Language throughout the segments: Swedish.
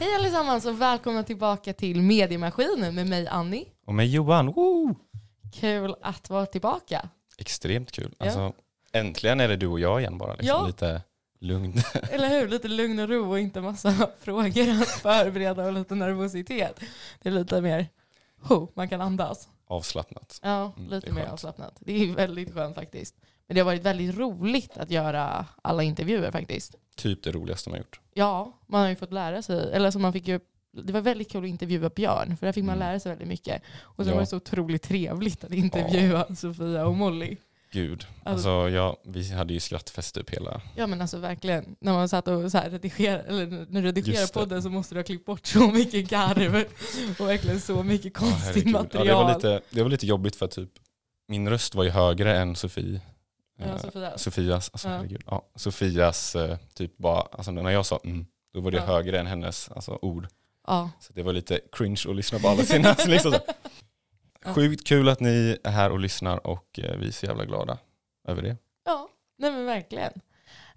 Hej allesammans och välkomna tillbaka till Mediemaskinen med mig Annie. Och med Johan, woo! Kul att vara tillbaka. Extremt kul. Ja. Alltså, äntligen är det du och jag igen bara. Liksom. Ja. Lite lugn. Eller hur? Lite lugn och ro och inte massa frågor att förbereda och lite nervositet. Det är lite mer, ho, man kan andas. Avslappnat. Ja, Mm, lite mer avslappnat. Det är väldigt skönt faktiskt. Men det har varit väldigt roligt att göra alla intervjuer faktiskt. Typ det roligaste man gjort. Ja, man har ju fått lära sig, eller så man fick ju det var väldigt kul att intervjua Björn, för där fick man Mm. lära sig väldigt mycket. Och sen Ja. var det så otroligt trevligt att intervjua Sofia och Molly. Gud. Alltså- Alltså, ja, vi hade ju skrattfest typ hela... Ja men alltså verkligen, när man satt och så här redigerade, eller när du redigerar podden så måste du ha klippt bort så mycket garv och verkligen så mycket Ja, konstigt herregud. material. Ja, det, var lite, det var lite jobbigt för typ min röst var ju högre än Sofie. Ja, eh, Sofia. Sofias, alltså, Ja. herregud. Ja, Sofias eh, typ bara, alltså när jag sa mm, då var det Ja. högre än hennes alltså, ord. Ja. Så det var lite cringe att lyssna på alla sina. liksom så. Ja. Sjukt kul att ni är här och lyssnar och eh, vi är så jävla glada över det. ja, nej men verkligen.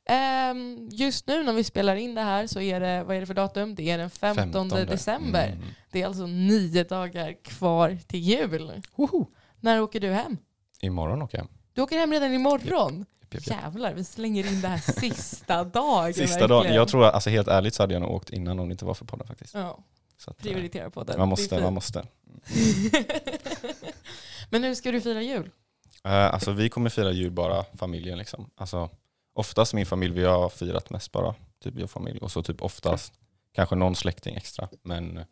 Ehm, just nu när vi spelar in det här så är det, vad är det för datum? Det är den 15, december. Mm. Det är alltså nio dagar kvar till jul. Woho! När åker du hem? Imorgon åker jag hem. Du åker hem redan imorgon? Japp, japp, japp. Jävlar, vi slänger in det här sista dagen. Sista dagen. Jag tror, alltså helt ärligt så hade jag nog åkt innan om det inte var för podden faktiskt. Ja, Så att, eh, prioritera på den. man måste, man måste. Men hur ska du fira jul? Eh, alltså vi kommer fira jul bara familjen liksom. Alltså, oftast min familj, vi har firat mest bara typ jag och familj. Och så typ oftast kanske någon släkting extra. Men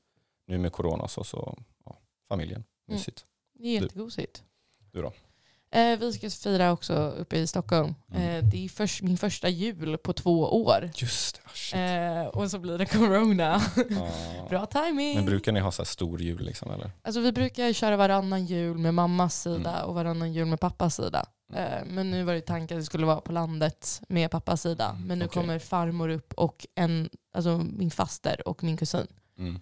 nu med corona så, så ja, familjen. Mm. Mysigt. Det är jättegosigt. Du då? Eh, vi ska fira också uppe i Stockholm. Mm. Eh, det är först, min första jul på två år. Just det, ah. Eh, och så blir det corona. Ja. Bra timing. Men brukar ni ha så stor jul liksom eller? Alltså vi brukar köra varannan jul med mammas sida Mm. och varannan jul med pappas sida. Eh, men nu var det tanken att det skulle vara på landet med pappas sida. Men nu okej. kommer farmor upp och en, alltså min faster och min kusin. Mm.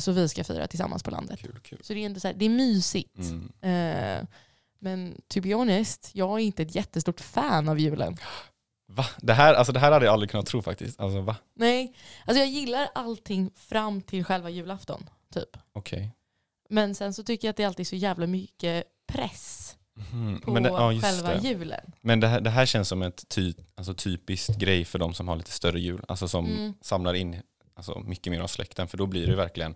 Så vi ska fira tillsammans på landet. Kul, kul. Så det är, inte så här, det är mysigt. Mm. Men to be honest, jag är inte ett jättestort fan av julen. Va? Det här, alltså det här hade jag aldrig kunnat tro faktiskt. Alltså va? Nej, alltså jag gillar allting fram till själva julafton. Typ. Okej. Men sen så tycker jag att det är alltid så jävla mycket press Mhm. på Men, det, ja, själva det. julen. Men det här, det här känns som ett ty, alltså typiskt grej för de som har lite större jul. Alltså som Mm. samlar in alltså, mycket mer av släkten. För då blir det verkligen,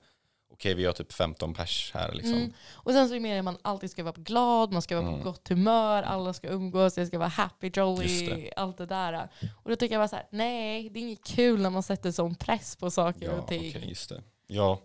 okej vi har typ 15 pers här liksom. Mm. Och sen så är det man alltid ska vara glad, man ska vara på Mm. gott humör, alla ska umgås, det ska vara happy, jolly, det. allt det där. Och då tycker jag bara så här: nej det är inget kul när man sätter sån press på saker Ja, och ting. okej, just det. Ja,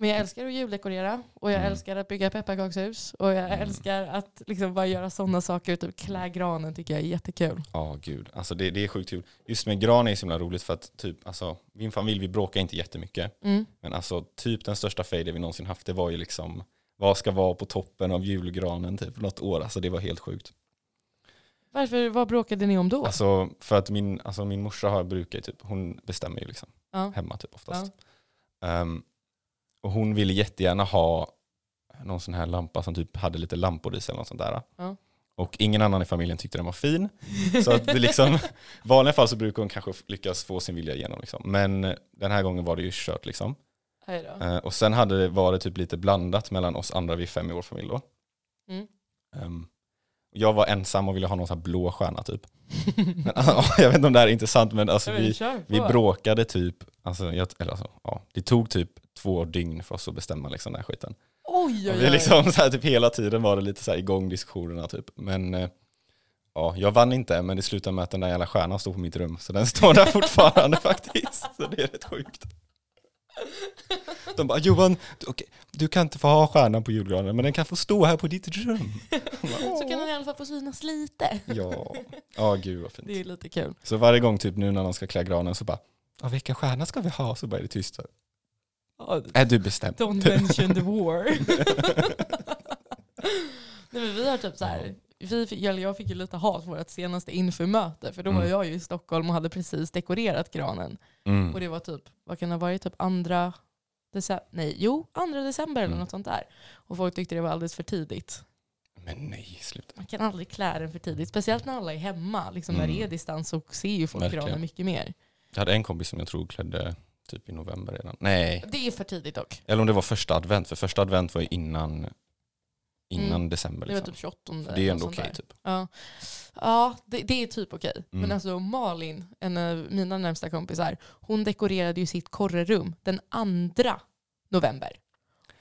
Men jag älskar att juldekorera och jag Mm. älskar att bygga pepparkakshus och jag Mm. älskar att liksom bara göra sådana saker. Typ klä granen tycker jag är jättekul. ja gud. Alltså det, det är sjukt kul. Just med gran är så himla roligt för att typ, alltså, min familj vi bråkar inte jättemycket. Mm. Men alltså typ den största fejden vi någonsin haft det var ju liksom vad ska vara på toppen av julgranen typ något år. Alltså det var helt sjukt. Varför, vad bråkade ni om då? Alltså för att min, alltså, min morsa har brukar typ, hon bestämmer ju liksom ja. hemma typ oftast. Ehm, och hon ville jättegärna ha någon sån här lampa som typ hade lite lampor i sig eller något sånt där. Ja. Och ingen annan i familjen tyckte den var fin. Så att det liksom, vanliga fall så brukar hon kanske lyckas få sin vilja igenom. Liksom. Men den här gången var det ju kört liksom. Eh, och sen hade det varit typ lite blandat mellan oss andra, vi är fem i vår familj då. Mm. Ehm, jag var ensam och ville ha någon sån här blå stjärna typ. Men, jag vet inte om det här är intressant men alltså, vi, vi bråkade typ, alltså, jag, eller alltså, ja, det tog typ två dygn för oss att bestämma liksom, den här skiten. Oj, Och oj, vi oj. liksom, så här, typ, hela tiden var det lite så här, igång diskussionerna typ. Men eh, ja, jag vann inte men det slutade med att den där jävla stjärnan stod på mitt rum. Så den står där fortfarande faktiskt. Så det är rätt sjukt. De bara Johan, du, okej, du kan inte få ha stjärnan på julgranen men den kan få stå här på ditt rum. Bara, Så kan den i alla fall få synas lite. Ja, ja gud vad Det fint. är lite kul. Så varje gång typ nu när de ska klä granen så bara, ja, vilken stjärna ska vi ha? Så bara är det tyst. Är du bestämd? Don't mention the war. Nej, men vi har typ så här, vi, jag fick ju lite hat på vårt senaste införmöte för då var Mm. jag ju i Stockholm och hade precis dekorerat granen. Mm. Och det var typ, vad kan det ha varit, typ andra december, nej jo, andra december eller Mm. något sånt där. Och folk tyckte det var alldeles för tidigt. Men nej, sluta. Man kan aldrig klä den för tidigt. Speciellt när alla är hemma. Liksom När Mm. det är distans så ser ju folk Verkligen. granen mycket mer. Jag hade en kompis som jag tror klädde typ i november redan. Nej, Det är för tidigt dock. eller om det var första advent, för första advent var ju innan, innan Mm. december. Det var Liksom. typ 28. För det är ändå okej där. typ. Ja, ja det, det är typ okej. Men Mm. alltså Malin, en av mina närmsta kompisar, hon dekorerade ju sitt korrerum den 2 november.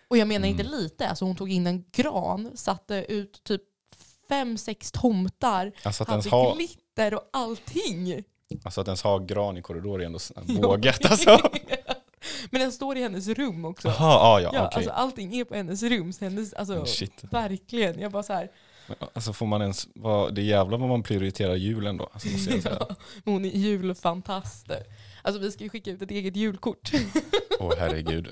Och jag menar inte Mm. lite, alltså hon tog in en gran, satte ut typ fem, sex tomtar, Alltså hade ha, glitter och allting. alltså att ens ha gran i korridoren är ändå vågat alltså. Men den står i hennes rum också. Jaha, ah, ja, ja, okej. alltså allting är på hennes rum. Så hennes, alltså, Shit. verkligen. Jag bara så här, Alltså får man ens, vad, det är jävlar vad man prioriterar julen då. Alltså, måste jag säga. ja, hon är julfantast. Alltså vi ska ju skicka ut ett eget julkort. Åh herregud.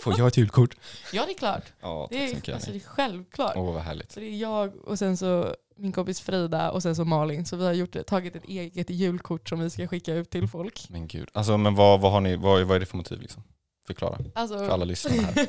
Får jag ett julkort? ja det är klart. Ja, Det är, alltså, det är självklart. Åh vad härligt. Så det är jag och sen så min kompis Frida och sen så Malin. Så vi har gjort, tagit ett eget julkort som vi ska skicka ut till folk. Men gud. Alltså men vad, vad har ni, vad, vad är det för motiv liksom? Förklara. Alltså, För alla lyssnare här.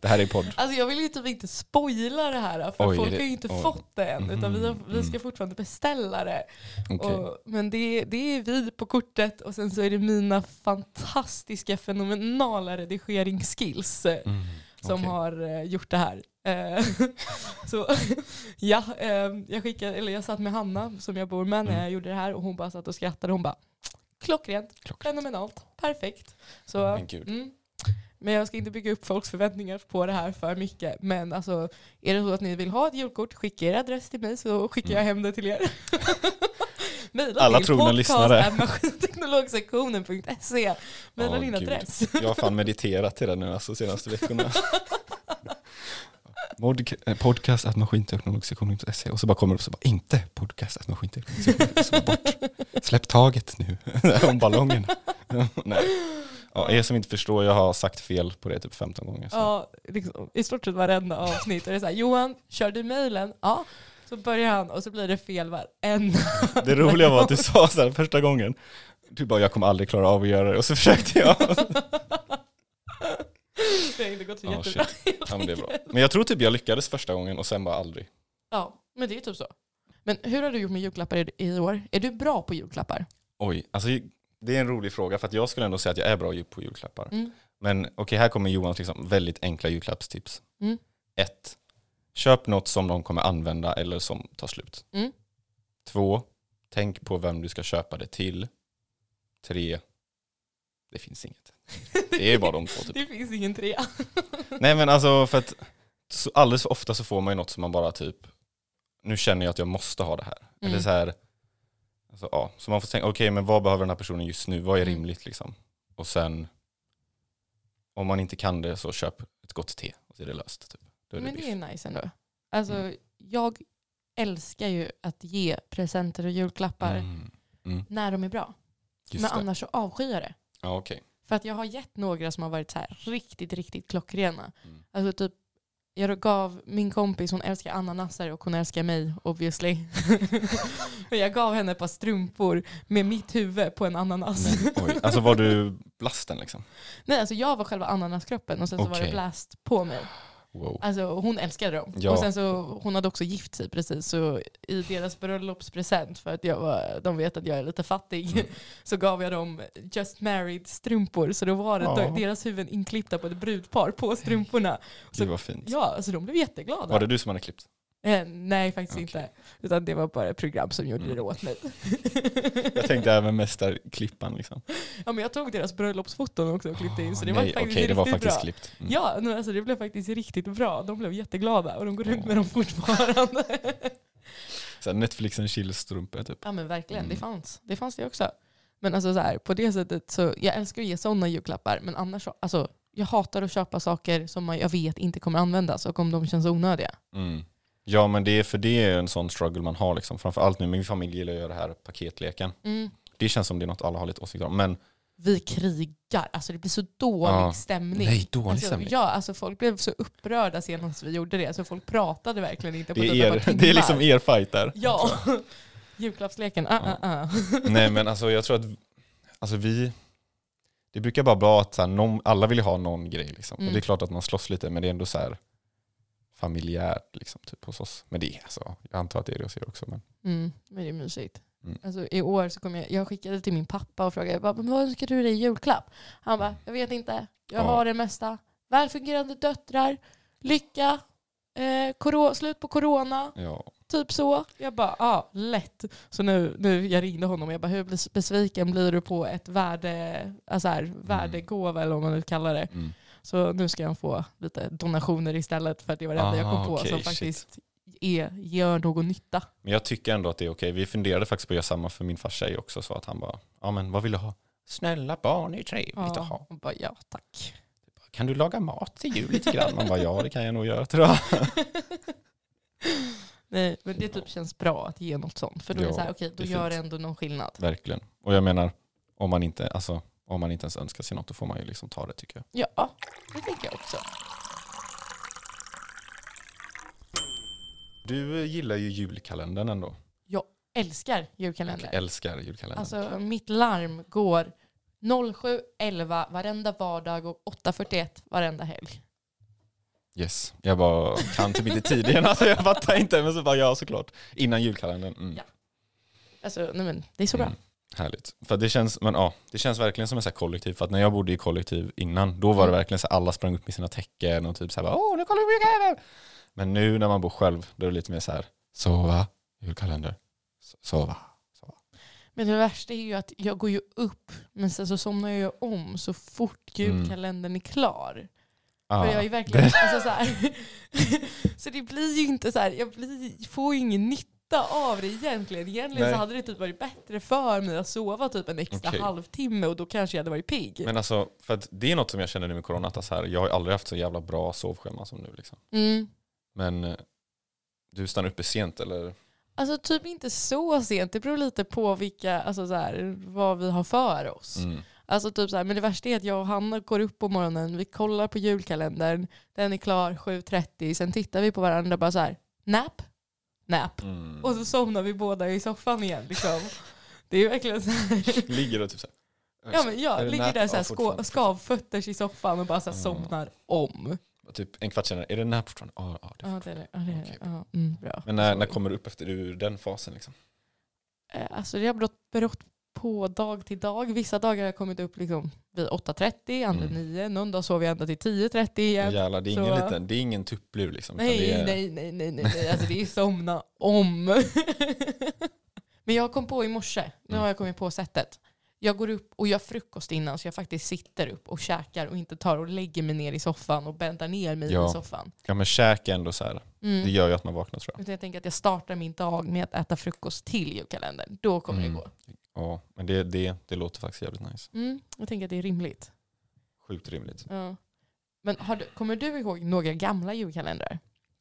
Det här är podd. Alltså jag vill ju typ inte spoila det här för Oj, folk det- har ju inte oj. fått det än utan vi, har, vi ska Mm. fortfarande beställa det. Okej. Och, men det, det är vi på kortet och sen så är det mina fantastiska fenomenala redigeringsskills Mm, som okej. har eh, gjort det här. Eh, så ja, eh, jag, skickade, eller jag satt med Hanna som jag bor med när Mm. jag gjorde det här och hon bara satt och skrattade. Hon bara klockrent, Klockrent. fenomenalt, perfekt. Så, Men mm. Men jag ska inte bygga upp folks förväntningar på det här för mycket. Men alltså, är det så att ni vill ha ett julkort, skicka er adress till mig så skickar jag hem det till er. Mejla Alla till trogna lyssnare. Mejla Ja, din gud. adress. Jag har fan mediterat till det nu alltså senaste veckorna. Eh, Podcast att maskinteknologsektionen.se och så bara kommer det upp så bara inte podcast att maskinteknologsektionen.se. Släpp taget nu om ballongen. Nej. Ja, er som inte förstår, jag har sagt fel på det typ 15 gånger. Så. Ja, liksom, I stort sett varenda avsnitt är det så här, Johan, kör du mejlen? Ja. Så börjar han och så blir det fel varenda. Det roliga var att du sa så här första gången, du bara jag kommer aldrig klara av att göra det och så försökte jag. Det har inte gått så Ja, jättebra. Ja, men det är bra. Men jag tror typ jag lyckades första gången och sen bara aldrig. Ja, men det är typ så. Men hur har du gjort med julklappar i, år? Är du bra på julklappar? Oj, alltså det är en rolig fråga för jag skulle ändå säga att jag är bra på julklappar. Mm. Men okej, här kommer Johans liksom väldigt enkla julklappstips. Mm. Ett, Köp något som de kommer använda eller som tar slut. Mm. Två, Tänk på vem du ska köpa det till. Tre, Det finns inget. Det är bara de två typ. Det finns ingen trea. Nej men alltså för att så alldeles för ofta så får man ju något som man bara typ, nu känner jag att jag måste ha det här. Mm. Eller så här, alltså, ja, så man får tänka, okej men vad behöver den här personen just nu? Vad är Mm. rimligt liksom? Och sen, om man inte kan det så köp ett gott te och så är det löst. Typ. Då är det Men det biff. är nice ändå. Alltså, Mm. jag älskar ju att ge presenter och julklappar Mm. Mm. när de är bra. Just Men det. annars så avskyr jag det. Ja, okej. För att jag har gett några som har varit så här riktigt, riktigt klockrena. Mm. Alltså typ, jag gav min kompis, hon älskar ananaser och hon älskar mig obviously. Jag gav henne ett par strumpor med mitt huvud på en ananas. Men, oj. Alltså var du blasten liksom? Nej, alltså jag var själva ananaskroppen och sen så var det blast på mig. Wow. Alltså hon älskade dem. Ja. Och sen så, hon hade också gift sig precis, så i deras bröllopspresent, för att jag var, de vet att jag är lite fattig, Mm. så gav jag dem just married strumpor. Så då var det Ja. deras huvuden inklippta på ett brudpar på strumporna. Så, Gud vad fint. ja, alltså de blev jätteglada. Var det du som hade klippt? Eh, nej, faktiskt Okej. inte. Utan det var bara ett program som gjorde Mm. det åt mig. Jag tänkte även mästarklippan liksom. ja, men jag tog deras bröllopsfoton också och klippte in, så det Nej, var faktiskt okej, det var riktigt faktiskt bra. klippt. Mm. Ja, men alltså det blev faktiskt riktigt bra. De blev jätteglada och de går runt med dem fortfarande. Så Netflix and chill-strumpor typ. Ja men verkligen, det Mm. fanns. Det fanns det också. Men alltså så här, på det sättet så, jag älskar att ge sådana julklappar, men annars så, alltså jag hatar att köpa saker som jag vet inte kommer användas och om de känns onödiga. Mm. Ja men det är för det är en sån struggle man har liksom. Framförallt nu, min familj gillar att göra det här paketleken. Mm. Det känns som det är något alla har lite åsikter om. Men Vi krigar, alltså det blir så dålig Ja. stämning. nej, dålig Alltså, stämning. ja, alltså folk blev så upprörda senast vi gjorde det, så folk pratade verkligen inte på det, typ är par er, det är liksom er fight där. Ja, julklappsleken, ah, Ja. ah, ah. Nej men alltså jag tror att alltså, vi, det brukar bara vara att så här, någon, alla vill ha någon grej liksom. Mm. Och det är klart att man slåss lite men det är ändå så här familjärt liksom, typ, hos oss. Men det alltså, jag antar att det är det hos er också. Men, Mm, men det är mysigt. Mm. Alltså, I år så kom jag, jag skickade till min pappa och frågade vad vad önskar du dig i julklapp? Han bara, jag vet inte, jag Ja. har det mesta. Välfungerande döttrar, lycka, eh, slut på corona, ja. typ så. Jag bara, ja, ah, lätt. Så nu, nu jag ringde honom och jag bara, hur bes- besviken blir du på ett värde, alltså här, värdegåva eller vad man nu kallar det. Mm. Så nu ska han få lite donationer istället för att det var det enda jag kom Ah, på okej, som faktiskt är, gör någon nytta. Men jag tycker ändå att det är okej. Vi funderade faktiskt på att göra samma för min farsa är också så att han bara, ja men vad vill du ha? Snälla barn är ju trevligt att Ja, ha. och bara, ja tack. Kan du laga mat till jul lite grann? Man bara, ja det kan jag nog göra tror jag. Nej, men det typ känns bra att ge något sånt. För då är det så här, okej, då det är gör fint. det ändå någon skillnad. Verkligen. Och jag menar, om man inte, alltså, om man inte ens önskar sig något då får man ju liksom ta det tycker jag. Ja, det tänker jag också. Du gillar ju julkalendern ändå. Älskar julkalender. Jag älskar julkalendern. Alltså mitt larm går 07.11 varenda vardag och 8.41 varenda helg. Yes. Jag bara kan typ inte tiden, alltså jag fattar inte men så bara ja såklart. Innan julkalendern. Mm. Ja. Alltså, nej men det är så bra. Mm. Härligt. För det känns, men ja, det känns verkligen som en så kollektiv. För att när jag bodde i kollektiv innan, då var det Mm. verkligen så här, alla sprang upp med sina tecken och typ så här, bara, åh nu kollar vi på julkalendern. Men nu när man bor själv, då är det lite mer så här, sova, julkalender, so- sova. Men det värsta är ju att jag går ju upp, men sen så somnar jag om så fort julkalendern är klar. Ah, För jag är verkligen, alltså så, så det blir ju inte så här, jag blir, får ju ingen nytta av det egentligen. Egentligen Nej. så hade det typ varit bättre för mig att sova typ en extra Okej. halvtimme och då kanske jag hade varit pigg. Men alltså, för att det är något som jag känner nu med corona, att alltså här, jag har ju aldrig haft så jävla bra sovschema som nu. Liksom. Mm. Men eh, du stannar uppe sent eller? Alltså typ inte så sent, det beror lite på vilka, alltså så här, vad vi har för oss. Mm. Alltså typ så här, men det värsta är att jag och Hanna går upp på morgonen, vi kollar på julkalendern, den är klar 7.30, sen tittar vi på varandra och bara så här, nap, nap. Mm. Och så somnar vi båda i soffan igen. Liksom. Det är verkligen så här. Ligger och typ så här. Ja, men jag ligger där så här, Ja, skavfötters i soffan och bara så här, Ja. somnar om. Typ en kvart senare, är det nap fortfarande? Ja, ja, det är det är det. Ja, det, är det. Okej. Ja, mm. Men när, kommer du upp efter ur den fasen? Liksom? eh, Alltså det har berott på dag till dag. Vissa dagar har jag kommit upp liksom vid 8.30, andra Mm. 9. Någon dag sover jag ända till 10.30 igen. Jävlar, det är, Så- ingen liten, det är ingen tupplur liksom. Nej, det är, nej, nej, nej, nej, nej. Alltså det är somna om. Men jag kom på i morse, nu Mm. har jag kommit på sättet. Jag går upp och gör frukost innan så jag faktiskt sitter upp och käkar och inte tar och lägger mig ner i soffan och bäddar ner mig Ja. i soffan. Ja men käk är ändå så här. Mm. det gör ju att man vaknar tror jag. Utan jag tänker att jag startar min dag med att äta frukost till julkalendern. Då kommer Mm. det gå. Ja, men det, det, det låter faktiskt jävligt nice. Mm. Jag tänker att det är rimligt. Sjukt rimligt. Ja. Men har du, kommer du ihåg några gamla julkalendrar?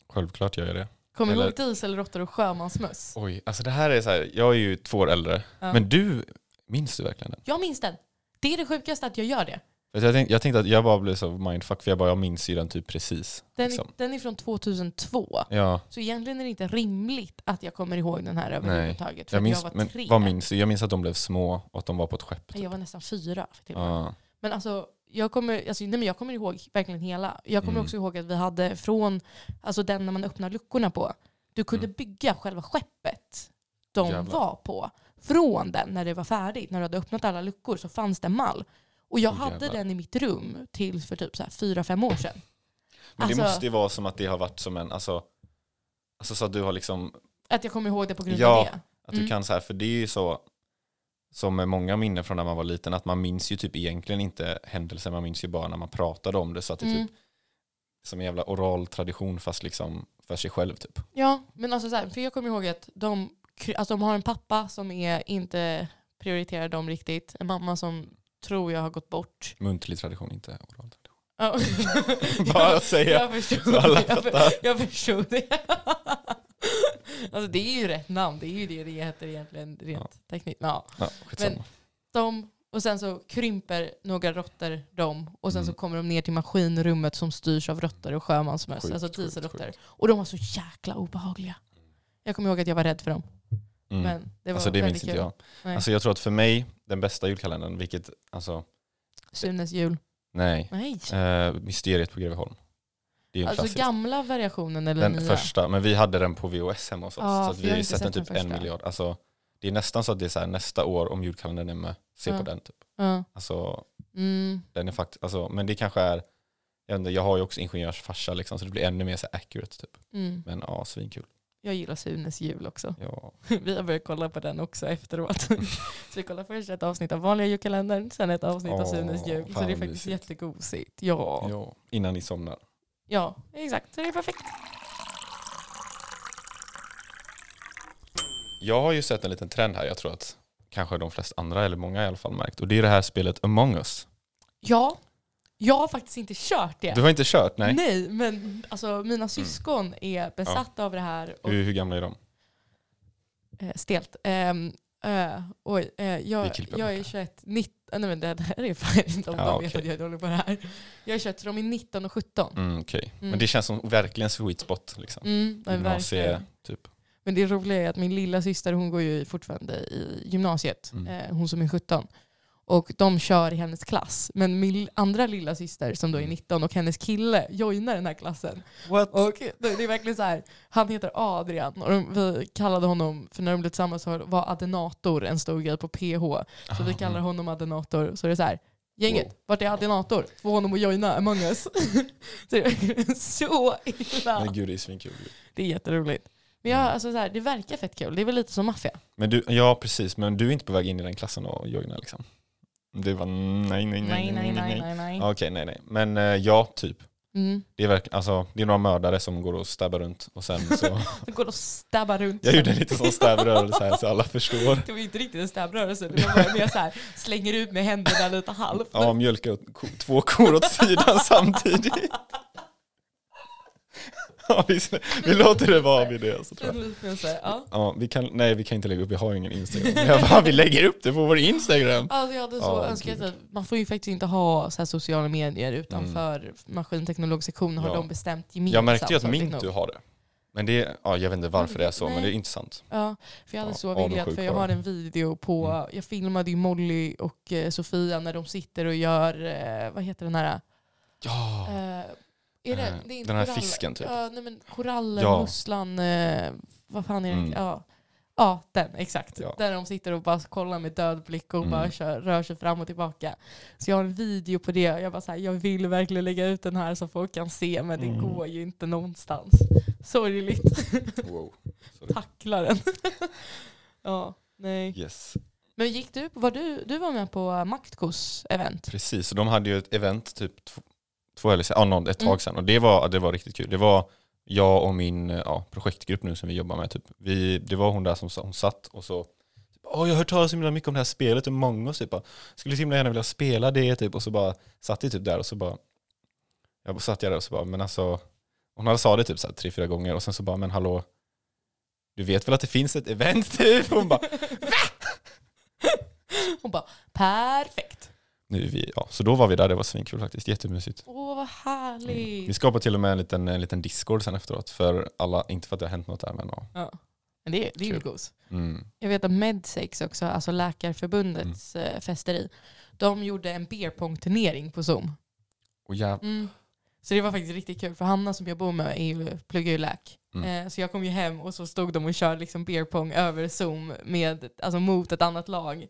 Självklart gör jag det. Kommer du ihåg Dieselråttor och sjömansmöss? Oj, alltså det här är så här, jag är ju två år äldre. Ja. Men du, minns du verkligen den? Jag minns den. Det är det sjukaste att jag gör det. Jag tänkte, jag tänkte att jag bara blev så mindfuck för jag bara, jag minns ju den typ precis. Den, liksom. den är från 2002. Ja, Så egentligen är det inte rimligt att jag kommer ihåg den här överhuvudtaget. För jag minns, jag var men tre. vad minns du? Jag minns att de blev små och att de var på ett skepp. Typ. Jag var nästan fyra. Med. Ja, Men alltså, jag kommer, alltså, nej, men jag kommer ihåg verkligen hela. Jag kommer Mm. också ihåg att vi hade från alltså den när man öppnar luckorna på. Du kunde Mm. bygga själva skeppet de Jävlar. var på. Från den när det var färdigt, när du hade öppnat alla luckor så fanns det en mall. Och jag Åh, hade den i mitt rum till för typ så här fyra, fem år sedan. Men det Alltså- måste ju vara som att det har varit som en, alltså, alltså så att du har liksom, Att jag kommer ihåg det på grund Ja. av det. att du Mm. kan så här, för det är ju så, som med många minnen från när man var liten, att man minns ju typ egentligen inte händelser, man minns ju bara när man pratade om det, så att det är Mm. typ som en jävla oral tradition fast liksom för sig själv typ. Ja, men alltså så här, för jag kommer ihåg att de, alltså de har en pappa som är inte prioriterar dem riktigt. En mamma som tror jag har gått bort. Muntlig tradition, inte oral tradition. Ja. Bara säga, jag förstod så alla det. Jag, jag förstod det. alltså det är ju rätt namn. Det är ju det det heter egentligen rent tekniskt. Ja. Ja. Men- De, och sen så krymper några råttor dem och sen så Mm. kommer de ner till maskinrummet som styrs av råttor och sjömansmöss, alltså dieselråttor. Och de var så jäkla obehagliga. Jag kommer ihåg att jag var rädd för dem. Mm. Men det var Alltså det minns inte jag. Nej. Alltså jag tror att för mig, den bästa julkalendern, vilket, alltså, Sunes jul. nej, Nej. eh, Mysteriet på Greveholm. Det är ju en Alltså klassisk. gamla variationen eller Den nya? första, men vi hade den på VHS hemma hos oss. Ja, så att vi har ju sett den typ en miljard. Alltså, det är nästan så att det är så här, nästa år om julkalendern är med, se Ja. på den. Typ. Ja. Alltså, Mm. den är faktiskt, alltså, men det kanske är, jag, vet inte, jag har ju också ingenjörsfarsa liksom, så det blir ännu mer så accurate. Typ. Mm. Men ja, svinkul. Jag gillar Sunes jul också. Ja. Vi har börjat kolla på den också efteråt. så vi kollar först ett avsnitt av vanliga julkalendern, sen ett avsnitt av Åh, Sunes jul. Så det är faktiskt mysigt. jättegosigt. Ja. ja, innan ni somnar. ja, exakt. Så det är perfekt. Jag har ju sett en liten trend här, jag tror att kanske de flesta andra, eller många i alla fall, märkt. Och det är det här spelet Among Us. Ja, jag har faktiskt inte kört det. Du har inte kört? Nej. Mm. Nej, men alltså, mina syskon är besatta av det här. Och, Hur, hur gamla är de? eh, stelt. Um, oj, eh, Vi jag, jag är det. 21, 19, nej men det, här är fan inte om Ja, de vet okej. att jag dålig på det här. Jag är 21 så de är 19 och 17. Mm, Okej. Mm. Men det känns som verkligen sweet spot. Liksom. Mm, Gymnasie, typ. men det roliga är att min lilla syster hon går ju fortfarande i gymnasiet, Mm. eh, hon som är 17. Och de kör i hennes klass. Men min andra lilla syster som då är Mm. 19 och hennes kille joinar den här klassen. What? Och det är verkligen så här, han heter Adrian och de, vi kallade honom, för när de blev tillsammans så var Adenator en stor grej på PH. Så vi kallar honom Adenator. Så det är så här, gänget, Wow. vart är Adenator? Få honom att joina Among us. så det är så illa. Men gud, det är svinkul. Det är jätteroligt. Men jag, alltså så här, det verkar fett kul. Det är väl lite som maffia. Men du, ja, precis. Men du är inte på väg in i den klassen och joina liksom? Du var nej, nej, nej, Nej, nej, nej, nej, nej. Okej, nej, nej. Men eh, ja, typ. Mm. Det är, verkligen, alltså, det är några mördare som går och stabbar runt och sen så... Det går att stabba runt. jag gjorde en liten sån stäbrörelse här så alla förstår. Det var inte riktigt en stabbrörelse. Det var bara mer så här, slänger ut med händerna lite halvt. Ja, mjölka åt ko, två kor åt sidan samtidigt. Ja, vi, vi låter det vara vid det. Så tror jag. Ja. Ja, vi kan, nej, vi kan inte lägga upp, vi har ingen Instagram. Men jag bara, vi lägger upp det på vår Instagram. Alltså jag hade så Ja, önskat gud. att man får ju faktiskt inte ha så här sociala medier utanför maskinteknologsektionen har Mm. Ja. de bestämt gemensamt. Jag märkte ju att Mintu nog. har det. Men det, ja, jag vet inte varför det är så, men Nej. det är intressant. Ja, för jag hade Ja, så velat, avundsjuk för jag har en video på, Mm. jag filmade ju Molly och eh, Sofia när de sitter och gör, eh, vad heter den här? Ja, Eh, är det, Eh, det är inte den här korall- fisken, typ. Ja, nej men korallen, Ja. musslan, eh, vad fan är det? Mm. Ja. ja, den exakt. Ja. Där de sitter och bara kollar med död blick och Mm. bara kör, rör sig fram och tillbaka. Så jag har en video på det. Jag bara så här, jag vill verkligen lägga ut den här så folk kan se men det Mm. går ju inte någonstans. Sorgligt. wow. Tackla den. ja, nej. Yes. Men gick du, var du, du var med på Maktkos event? Precis, så de hade ju ett event typ två, två sedan, ja, någon- ett tag Mm. sedan och det var, det var riktigt kul. Det var jag och min eh, ja, projektgrupp nu som vi jobbar med. Typ. Vi, det var hon där som, som satt och så Åh, jag har hört talas så himla mycket om det här spelet och många typ, bara, skulle så himla gärna vilja spela det typ och så bara satt jag typ där och så bara jag satt jag där och så bara men alltså hon hade sa det typ så här, tre, fyra gånger och sen så bara men hallå du vet väl att det finns ett event typ? Hon bara Hon bara, perfekt. Nu vi, ja, så då var vi där, det var svinkul faktiskt, jättemysigt. Åh vad härligt. Vi skapade till och med en liten, en liten discord sen efteråt för alla, inte för att det har hänt något där men ja. Ja. Men det, det är ju gos. Mm. Jag vet att Medsex också, alltså Läkarförbundets Mm. eh, festeri, de gjorde en beerpong-turnering på Zoom. Och ja, Mm. Så det var faktiskt riktigt kul, för Hanna som jag bor med är ju, pluggar ju läk. Mm. Eh, så jag kom ju hem och så stod de och körde liksom beerpong över Zoom med, alltså mot ett annat lag.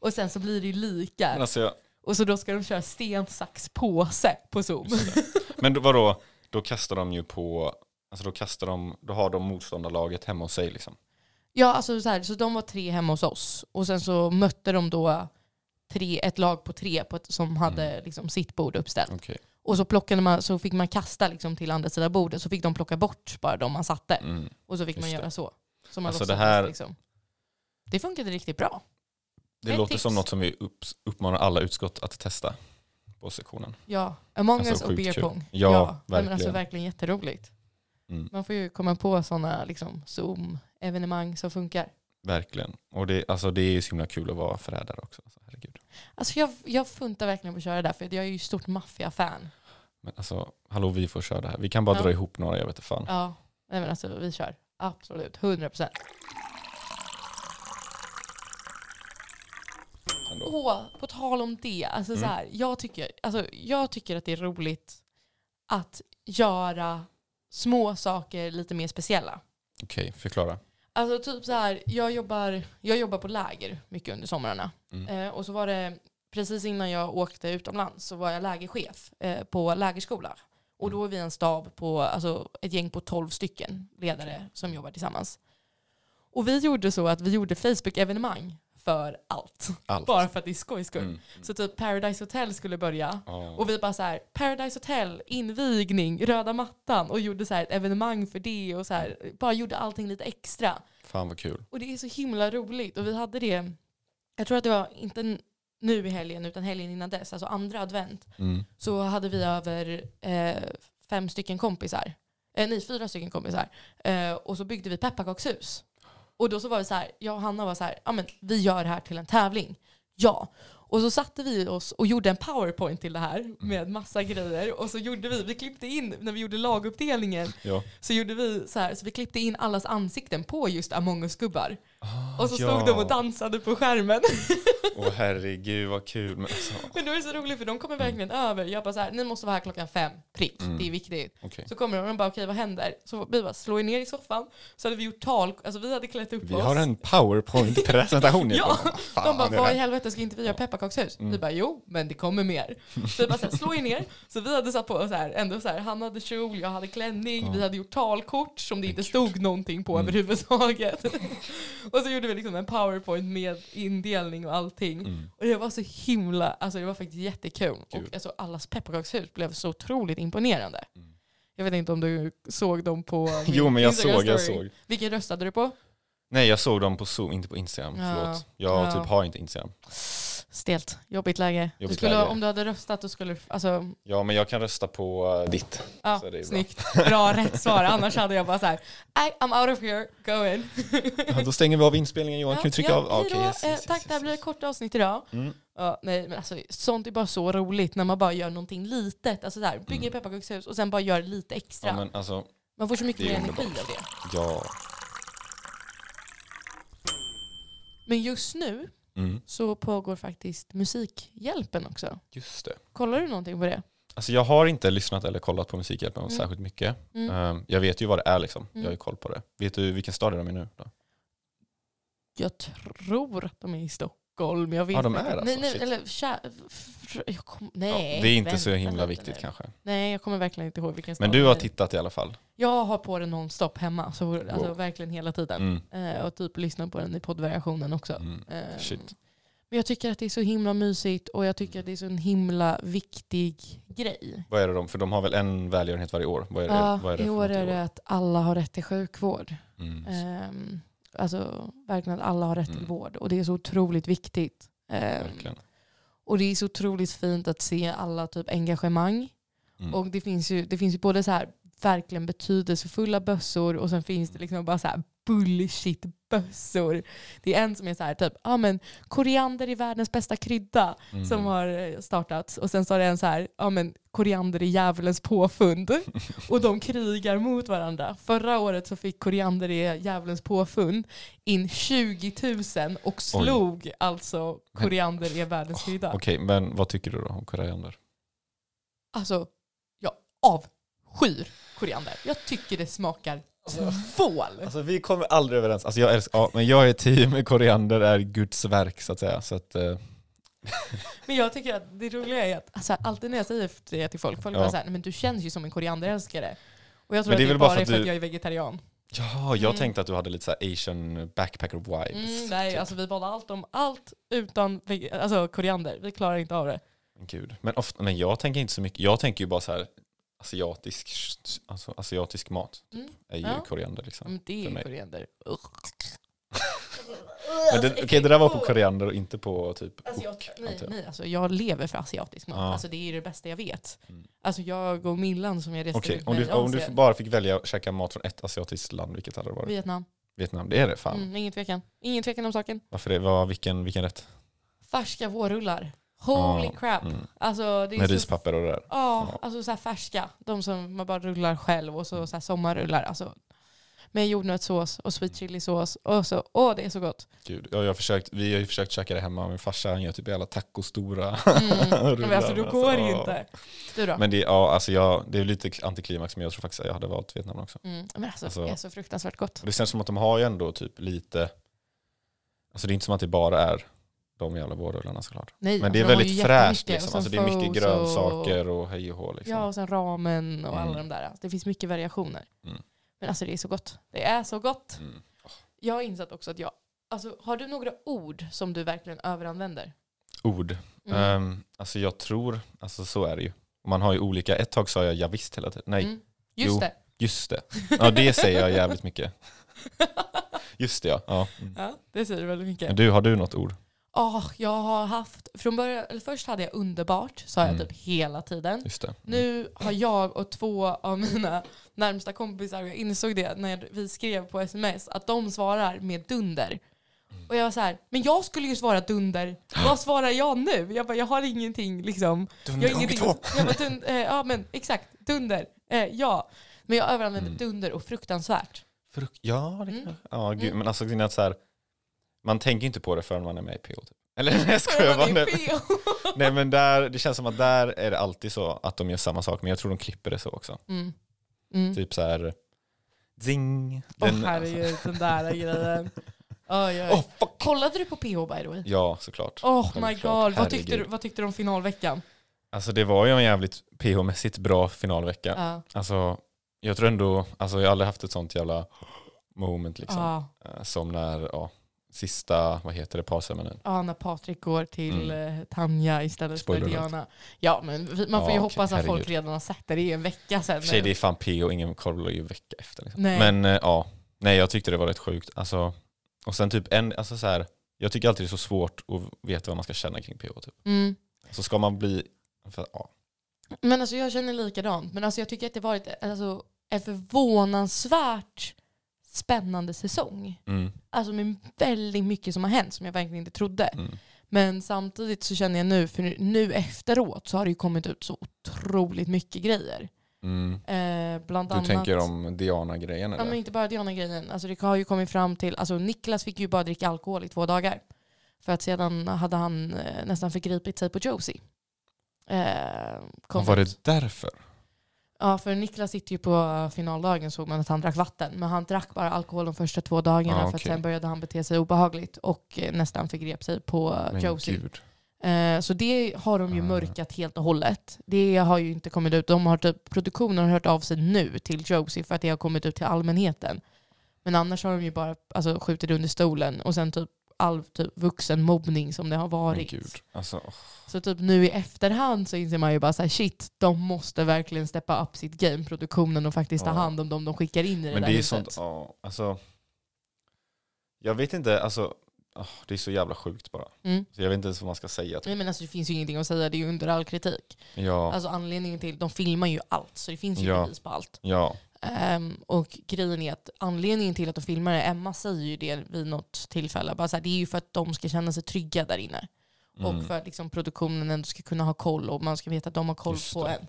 Och sen så blir det ju lika. men alltså jag, Och så då ska de köra sten, sax, påse på Zoom. Men då, vadå, då kastar de ju på, alltså då kastar de, då har de motståndarlaget hemma hos sig liksom. Ja, alltså så, här, så de var tre hemma hos oss. Och sen så mötte de då tre, ett lag på tre på ett, som hade Mm. liksom sitt bord uppställt. Okej. Och så, plockade man, så fick man kasta liksom till andra sidan bordet, så fick de plocka bort bara de man satte. Mm. Och så fick man Just göra det. så. så man Alltså det här- liksom. det funkade riktigt bra. Det Ett låter tips. som något som vi upp, uppmanar alla utskott att testa på sektionen. Ja, Among Alltså, us och beer pong. Ja, Men verkligen. alltså verkligen jätteroligt. Mm. Man får ju komma på sådana liksom, Zoom-evenemang som funkar. Verkligen. Och det, alltså det är ju så himla kul att vara förrädare också. Alltså, herregud. Alltså jag, jag funtar verkligen på att köra där, för jag är ju stort maffia-fan. Men alltså, hallå vi får köra det här. Vi kan bara Ja. dra ihop några, jag vet inte fan. Ja, nej men alltså vi kör. Absolut, 100 procent. Ändå. Åh, på tal om det. Alltså, Mm. så här, jag, tycker, alltså, jag tycker att det är roligt att göra små saker lite mer speciella. Okej, förklara. Alltså typ så här, jag jobbar, jag jobbar på läger mycket under somrarna. Mm. Eh, och så var det precis innan jag åkte utomlands så var jag lägerchef eh, på lägerskola. Och då är vi en stab på, alltså ett gäng på 12 stycken ledare som jobbar tillsammans. Och vi gjorde så att vi gjorde Facebook-evenemang för allt. Allt. Bara för att det är skojs skull. Mm. Så typ Paradise Hotel skulle börja. Ja. Och vi bara så här, Paradise Hotel, invigning, röda mattan och gjorde så här ett evenemang för det och så här, bara gjorde allting lite extra. Fan vad kul. Och det är så himla roligt. Och vi hade det, jag tror att det var inte nu i helgen utan helgen innan dess, alltså andra advent, Mm. så hade vi över eh, fem stycken kompisar. Eh, nej, fyra stycken kompisar. Eh, och så byggde vi pepparkakshus. Och då så var vi så här, jag och Hanna var så här, ja men vi gör det här till en tävling. Ja. Och så satte vi oss och gjorde en powerpoint till det här med massa grejer. Och så gjorde vi, vi klippte in, när vi gjorde laguppdelningen, Ja. så gjorde vi så här, så vi klippte in allas ansikten på just Among us-gubbar. Och så stod ja. de och dansade på skärmen. Åh herregud vad kul. Men alltså, Men då är det så roligt för de kommer verkligen över. Jag bara så här, ni måste vara här klockan fem, prick. Mm. Det är viktigt. okej. Så kommer de och de bara, okej vad händer? Så vi bara slår er ner i soffan. Så hade vi gjort tal, alltså vi hade klätt upp Vi oss. har en powerpoint-presentation. Ja, Fan, de bara, vad i helvete ska inte vi göra pepparkakshus? Mm. Vi bara, jo, men det kommer mer. Så vi bara, så här, slå er ner. Så vi hade satt på så här, ändå så här, han hade kjol, jag hade klänning, Ja. vi hade gjort talkort som det inte stod någonting på Mm. överhuvudtaget. och så gjorde vi liksom en powerpoint med indelning och allting. Mm. Och det var så himla, alltså det var faktiskt jättekul. Kul. Och alltså, allas pepparkakshus blev så otroligt imponerande. Mm. Jag vet inte om du såg dem på Jo men jag såg, jag såg. Vilken röstade du på? Nej jag såg dem på Zoom, inte på Instagram. Ja. Förlåt. Jag Ja. typ har inte Instagram. Stelt. Jobbigt läge. du Jobbigt skulle, läge. Om du hade röstat då skulle du, alltså, Ja men jag kan rösta på uh, ditt. ja, Så det är bra. snyggt. Bra rätt svar. Annars hade jag bara så här, "Nej, I'm out of here, go in. Ja, då stänger vi av inspelningen Johan. kan vi trycka ja, av? Ja, okej, då. yes, Eh, yes, Tack, yes, det här blir ett kort avsnitt idag. Mm. Ja, nej, men alltså, sånt är bara så roligt när man bara gör någonting litet. Alltså där, bygger Mm. pepparkakshus och sen bara gör lite extra. Ja men alltså, man får så mycket mer energi av det. ja. Men just nu Mm. så pågår faktiskt Musikhjälpen också. Just det. Kollar du någonting på det? Alltså jag har inte lyssnat eller kollat på Musikhjälpen Mm. särskilt mycket. Mm. Ehm, jag vet ju vad det är liksom. Jag har ju Mm. koll på det. Vet du vilken stad är de i nu? Då? Jag tror att de är i Stockholm. Jag vet Ja, de inte. är alltså, nej, nej, eller, kä- f- f- jag kom, nej, ja, det är inte vänta så himla viktigt nu. kanske. Nej, jag kommer verkligen inte ihåg vilken stad Men du har tittat i alla fall. Jag har på den nonstop hemma, så, alltså Wow. verkligen hela tiden. Mm. Eh, och typ lyssnar på den i poddvariationen också. Mm. Eh, Shit. Men jag tycker att det är så himla mysigt och jag tycker att det är så en himla viktig grej. Vad är det de? För de har väl en välgörenhet varje år? Vad är det, Ja, vad är det I år är det att alla har rätt till sjukvård. Mm. Ehm, alltså verkligen att alla har rätt till Mm. vård. Och det är så otroligt viktigt. Verkligen. och det är så otroligt fint att se alla typ engagemang. Mm. Och det finns ju, det finns ju både så här verkligen betydelsefulla bössor och sen finns det liksom bara så här bullshit-bössor. Det är en som är så här typ, ja men koriander är världens bästa krydda Mm. som har eh, startats. Och sen så är det en så här, ja men koriander är djävulens påfund. och de krigar mot varandra. Förra året så fick koriander är djävulens påfund in 20 000 och slog alltså koriander är världens krydda. Okej, men vad tycker du då om koriander? Alltså, jag avskyr koriander. Jag tycker det smakar tvål. Alltså vi kommer aldrig överens. Alltså jag älskar, ja, men jag är team koriander är Guds verk så att säga. Så att, eh, Men jag tycker att det roliga är att alltså, alltid när jag säger det till folk, folk Ja. bara såhär, men du känns ju som en korianderälskare. Och jag tror Men att det är det bara för är för att jag är vegetarian. ja, jag Mm. tänkte att du hade lite så asian backpacker vibes. Mm, nej, typ. alltså vi badar allt om allt utan alltså, koriander. Vi klarar inte av det. Gud. Men, ofta, men jag tänker inte så mycket. Jag tänker ju bara så här asiatisk, alltså, asiatisk mat Mm. är ju Ja. koriander liksom. Men det är mig. koriander. Men det, okej, det där var på koriander och inte på typ Asiat, ok, nej, nej, alltså jag lever för asiatisk mat. Ja. Alltså det är ju det bästa jag vet. Mm. Alltså jag och Millan som jag reste Okej, ut om med du, i om du bara fick välja att käka mat från ett asiatiskt land, vilket hade det varit? Vietnam. Vietnam, det är det fan. Mm, ingen tvekan. Ingen tvekan om saken. Varför det? Vad, vilken, vilken rätt? Färska vårrullar. Holy Ja, crap. Mm. Alltså, det är Med så rispapper och det där. Ja, Ja. alltså så här färska. De som man bara rullar själv och så, så sommarrullar. Alltså. med jordnötssås och sweet chilisås. Och så, åh det är så gott. Gud, ja, jag har försökt, vi har ju försökt käka det hemma, min farsa han gör typ alla tacostora Mm. Men alltså då rullar, går det ju inte. Du då? Men det, ja, alltså jag, det är lite antiklimax, men jag tror faktiskt att jag hade valt Vietnam också. Mm. Men alltså, Alltså- det är så fruktansvärt gott. Det känns som att de har ju ändå typ lite, alltså det är inte som att det bara är de jävla vårrullarna såklart. Nej, Men det är alltså, väldigt fräscht liksom. Och Alltså det är mycket grönsaker och hej och hå liksom. Ja, och sen ramen och alla Mm. de där. Det finns mycket variationer. Mm. Men alltså det är så gott. Det är så gott. Mm. Jag har insett också att jag, alltså har du några ord som du verkligen överanvänder? Ord. Mm. Ehm, alltså jag tror, alltså så är det ju. Man har ju olika, ett tag sa jag ja visst hela tiden. Nej, Mm. Just Jo. det. just det. Ja det säger jag jävligt mycket. Just det ja. ja. Mm. Ja, det säger väldigt mycket. Men du, har du något ord? Oh, jag har haft, från början, eller först hade jag underbart, sa jag Mm. typ hela tiden. Mm. Nu har jag och två av mina närmsta kompisar, och jag insåg det när vi skrev på sms, att de svarar med dunder. Och jag var så här, men jag skulle ju svara dunder. Vad svarar jag nu? Jag bara, jag har ingenting liksom. Jag har ingenting. Jag bara, dun, eh, ja men exakt, dunder. Eh, ja. Men jag överanvänder Mm. dunder och fruktansvärt. Fruk- ja, det Mm. kan Ja, gud, Mm. men alltså det är att så här, man tänker inte på det förrän man är med i PO. Typ. Eller nej, jag skojar bara. Nej, men där, det känns som att där är det alltid så att de gör samma sak, men jag tror de klipper det så också. Mm. Mm. Typ så här, zing. Åh Den- herregud, den där grejen. Oj. Åh, fuck. Kollade du på PH by the way? Ja, såklart. Oh my god, vad tyckte, du, vad tyckte du om finalveckan? Alltså det var ju en jävligt PH-mässigt bra finalvecka. Ja. Alltså, jag tror ändå, alltså jag har aldrig haft ett sånt jävla moment liksom. Eh, Som när, ja, sista, vad heter det, parceremonin. Ja, när Patrik går till eh, Tanja istället Spoiler för alert. Diana. Ja, men man får ju Ja, hoppas att folk redan har sett det. Det är en vecka sedan. Och för sig det är fan PO, ingen kollar ju vecka efter. Liksom. Nej. Men eh, ja, nej jag tyckte det var rätt sjukt. Alltså, och sen typ en, alltså så här, jag tycker alltid det är så svårt att veta vad man ska känna kring PO. Typ. Mm. Så ska man bli, för, ja. Men alltså jag känner likadant. Men alltså jag tycker att det varit alltså, en förvånansvärt spännande säsong. Mm, Alltså med väldigt mycket som har hänt som jag verkligen inte trodde. mm, Men samtidigt så känner jag nu, för nu, nu efteråt så har det ju kommit ut så otroligt mycket grejer. mm. Eh, bland Du annat, tänker om Diana-grejen Ja, men inte bara Diana-grejen. Alltså det har ju kommit fram till, alltså Niklas fick ju bara dricka alkohol i två dagar. För att sedan hade han eh, nästan förgripit sig på Josie. Eh, var ut. det därför? Ja, för Niklas sitter ju på finaldagen såg man att han drack vatten. Men han drack bara alkohol de första två dagarna Ah, för att sen började han bete sig obehagligt och eh, nästan förgrep sig på eh, Men Josie. gud. Eh, så det har de ju Ah. mörkat helt och hållet. Det har ju inte kommit ut. De har typ, produktionen har hört av sig nu till Josie för att det har kommit ut till allmänheten. Men annars har de ju bara alltså, skjutit under stolen och sen typ all typ, vuxenmobbning som det har Men varit. gud. Alltså, åh. Så typ nu i efterhand så inser man ju bara så här, shit, de måste verkligen steppa upp sitt game, produktionen och faktiskt ta Ja. hand om dem de skickar in i det Men där det är huset. sånt, ja, alltså. Jag vet inte, alltså. åh, det är så jävla sjukt bara. Mm. Så jag vet inte ens vad man ska säga. Typ. Nej, men alltså, det finns ju ingenting att säga, det är ju under all kritik. Ja, Alltså anledningen till, de filmar ju allt så det finns ju Ja. bevis på allt. ja, Ehm, och grejen är att anledningen till att de filmar det, Emma säger ju det vid något tillfälle, bara så här, det är ju för att de ska känna sig trygga där inne. mm. Och för att liksom, produktionen ändå ska kunna ha koll och man ska veta att de har koll Just på det. en.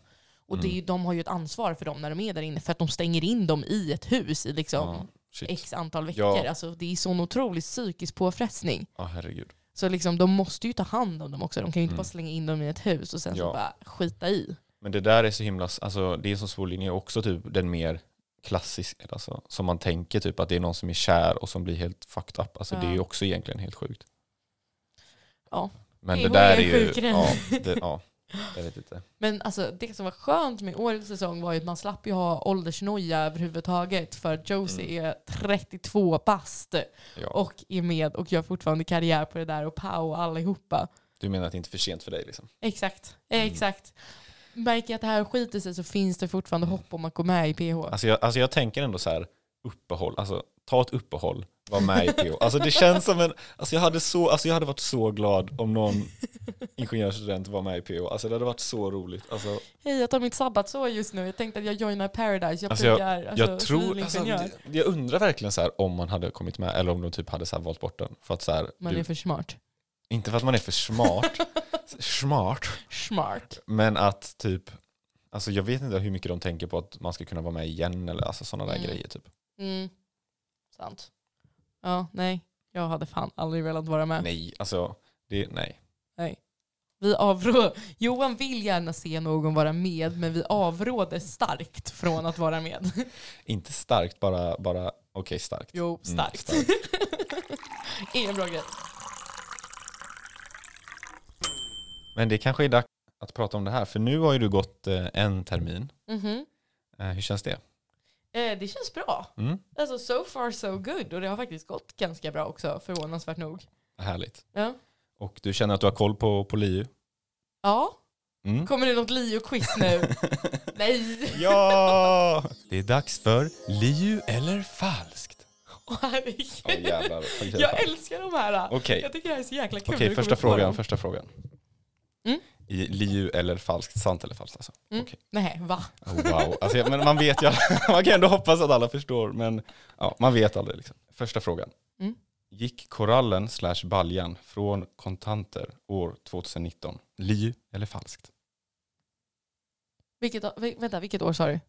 Och det är Mm. de har ju ett ansvar för dem när de är där inne för att de stänger in dem i ett hus i liksom shit. x antal veckor. Ja. Alltså, det är sån otrolig psykisk påfrestning. Ja, herregud. Så liksom, de måste ju ta hand om dem också. De kan ju inte Mm. bara slänga in dem i ett hus och sen så Ja. bara skita i. Men det där är så himla, alltså det är så svår linje också typ den mer klassiska, alltså, som man tänker typ att det är någon som är kär och som blir helt fucked up. Alltså det är Ja. ju också egentligen helt sjukt. Ja. Men Det det, är där är ju, ja, det, ja, jag vet inte. Men alltså, det som var skönt med årets säsong var ju att man slapp ju ha åldersnoja överhuvudtaget för att Josie är 32 bast Ja. och är med och gör fortfarande karriär på det där och Pau och allihopa. Du menar att det inte är för sent för dig liksom? Exakt, Mm. Märker jag att det här skiter sig så finns det fortfarande Mm. hopp om att gå med i PH. Alltså jag, alltså jag tänker ändå så här, uppehåll, alltså ta ett uppehåll, var med i PO. Alltså det känns som en, alltså jag hade, så, alltså jag hade varit så glad om någon ingenjörsstudent var med i PO. Alltså det hade varit så roligt. Alltså, Hej, jag tar mitt sabbatsår just nu. Jag tänkte att jag joinar Paradise. Jag Alltså, jag- pluggar alltså, jag tror, alltså, civilingenjör. det- jag undrar verkligen så här om man hade kommit med eller om de typ hade så valt bort den. För att så här, Man du, är för smart. Inte för att man är för smart, smart, Smart. men att typ, alltså jag vet inte hur mycket de tänker på att man ska kunna vara med igen eller alltså sådana där Mm. grejer typ. Mm. Sant. Ja, nej. Jag hade fan aldrig velat vara med. Nej, alltså, det, nej. Vi avrå... Johan vill gärna se någon vara med, men vi avråder starkt från att vara med. Inte starkt, bara, bara okej starkt. Jo, Mm, starkt. Ingen bra grej. Men det kanske är dags att prata om det här, för nu har ju du gått eh, en termin. Mhm. Eh, hur känns det? Eh, det känns bra. Mm? Alltså so far so good. Och det har faktiskt gått ganska bra också, förvånansvärt nog. Härligt. Ja. Och du känner att du har koll på, på LiU? Ja, Mm? kommer det något Lio-quiz nu? Nej! Ja! Det är dags för LiU eller falskt. Åh herregud. Åh jävlar. Okej, Jag älskar de här. Okej, Jag tycker det här är så jäkla kul. Okej, du första frågan. Första frågan. Mm. I LiU eller falskt, sant eller falskt alltså. Mm. Okej. Nej, va? Oh, wow. Alltså, men man vet ju, man kan ändå hoppas att alla förstår, men ja, man vet aldrig. Liksom. Första frågan. Mm. Gick korallen slash baljan från kontanter år 2019? Liu eller falskt? Vilket, vi- vänta, vilket år sa du?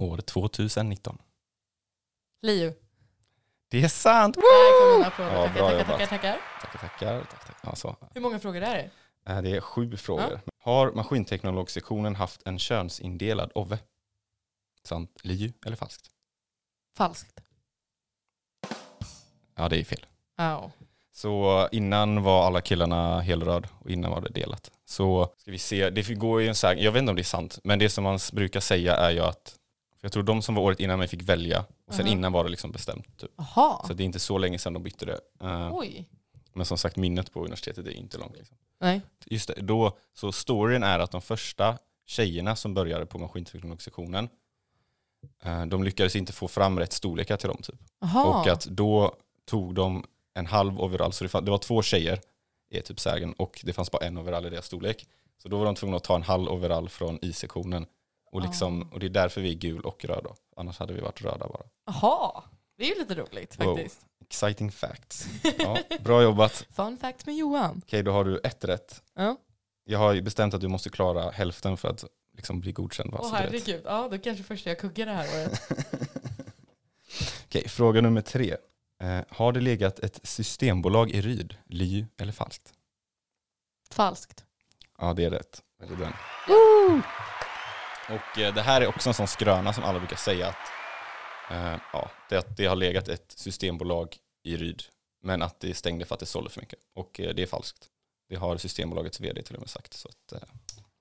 År 2019. Lio. Det är sant! Där kom mina applåder. Ja, tackar, tackar, tackar, tackar. Tackar, tackar. Tack, tack. Ja, så. Hur många frågor är det? Det är sju frågor. Har maskinteknologsektionen haft en könsindelad OVE? Sant, liu eller falskt? Falskt. Ja, det är fel. Ja. Så innan var alla killarna helröd och innan var det delat. Så ska vi se, det går ju en här, jag vet inte om det är sant, men det som man brukar säga är ju att, jag tror de som var året innan mig fick välja och sen Aha. innan var det liksom bestämt. Typ. Jaha. Så det är inte så länge sedan de bytte det. Oj. men som sagt, minnet på universitetet är inte långt. Liksom. Nej. Just det, då, så storyn är att de första tjejerna som började på maskinteknologsektionen, eh, de lyckades inte få fram rätt storlekar till dem. Typ. Och att då tog de en halv overall, så det, var två tjejer i typ sägen och det fanns bara en overall i deras storlek. Så då var de tvungna att ta en halv overall från I-sektionen. Och, liksom, Ah. och det är därför vi är gul och röd då. Annars hade vi varit röda bara. Jaha. Det är ju lite roligt faktiskt. Exciting facts. Ja, bra jobbat. Fun fact med Johan. Okej, då har du ett rätt. Ja. Jag har ju bestämt att du måste klara hälften för att liksom bli godkänd. Åh vet. herregud. Ja, då kanske första jag kuggar det här året. Okej, fråga nummer tre. Eh, har det legat ett systembolag i Ryd? Liu eller falskt? Falskt. Ja, det är rätt. Väldigt den. Och eh, det här är också en sån skröna som alla brukar säga att, eh, ja, det, att det har legat ett systembolag i Ryd, men att det stängde för att det sålde för mycket. Och eh, det är falskt. Det har Systembolagets vd till och med sagt. Så att, eh,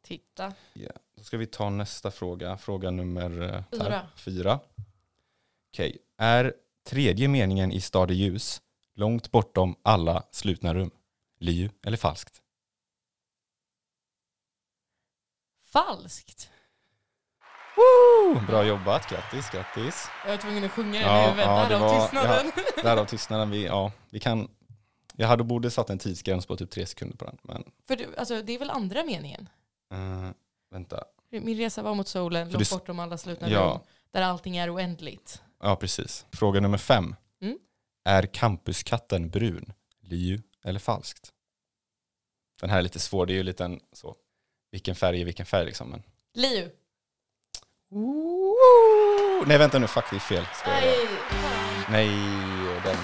Titta. ja. Då ska vi ta nästa fråga, fråga nummer Fyra. fyra. Okej, är tredje meningen i Stad ljus långt bortom alla slutna rum? Liu eller falskt? Falskt. Woo! Bra jobbat, grattis, grattis. Jag var tvungen att sjunga Ja, i huvudet. ja, Därav var- tystnaden. Därav tystnaden. Vi, ja, vi kan, jag hade borde satt en tidsgräns på typ tre sekunder på den. Men För det, alltså, det är väl andra meningen? eh, vänta. Min resa var mot solen, långt bortom alla slutna Ja. rum. Där allting är oändligt. Ja, precis. Fråga nummer fem. Mm. Är campuskatten brun? Liu eller falskt? Den här är lite svår. Det är ju lite en så. Vilken färg är vilken färg liksom. Men... Liu. Nej, vänta nu. Fuck, det är fel. Ska. Nej. Nej, den.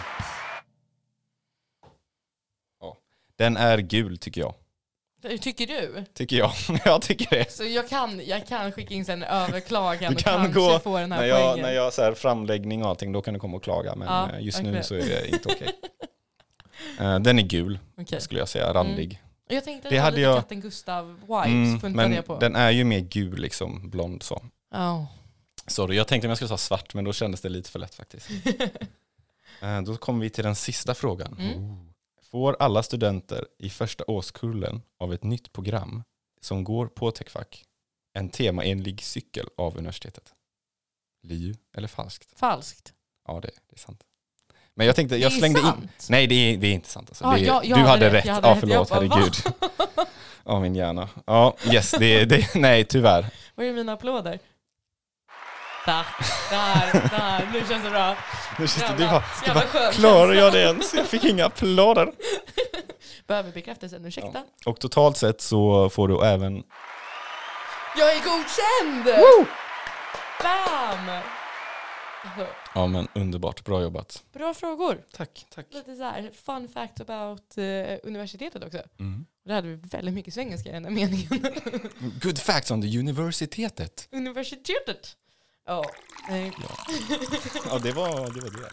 Ja. Den är gul tycker jag. Tycker du? Tycker jag. jag tycker det. Så jag kan, jag kan skicka in en överklagan Du och kan kanske gå få den här När jag, poängen. när jag så här framläggning och allting, då kan du komma och klaga. Men Ja, eh, just nu verkligen. så är det inte okej. Eh, Den är gul, Okej. skulle jag säga. Randig. Jag tänkte Det det hade lite jag- katten Gustav-vibes, Mm, men jag på. den är ju mer gul, liksom blond så. Ja. Sorry, jag tänkte om jag skulle ta svart, men då kändes det lite för lätt faktiskt. Eh, Då kommer vi till den sista frågan. Mm. Får alla studenter i första årskullen av ett nytt program som går på Techfack en temaenlig cykel av universitetet? Liu eller falskt? Falskt. Ja, det, det är sant. Men jag tänkte, jag slängde in... Nej, det är, det är inte sant. Alltså. Ja, det jag- jag du hade rätt, rätt. hade Ja, förlåt, bara, herregud. Ja, min hjärna. Ja, yes, det, det, nej, tyvärr. Var är mina applåder? Där, där, där. Nu känns det bra. Nu känns det, du bara, du bara klarar känsla." jag det ens? Jag fick inga applåder. Behöver bekräftelsen, ursäkta. Och totalt sett så får du även... Jag är godkänd! Bam! Alltså, Ja men underbart, bra jobbat. bra frågor. Tack, tack. Lite så här fun fact about eh, universitetet också. Mm. Där hade vi väldigt mycket svengelska i den här meningen. Good facts on the universitetet. universitetet! Ja, nej. Ja det var det. Var det.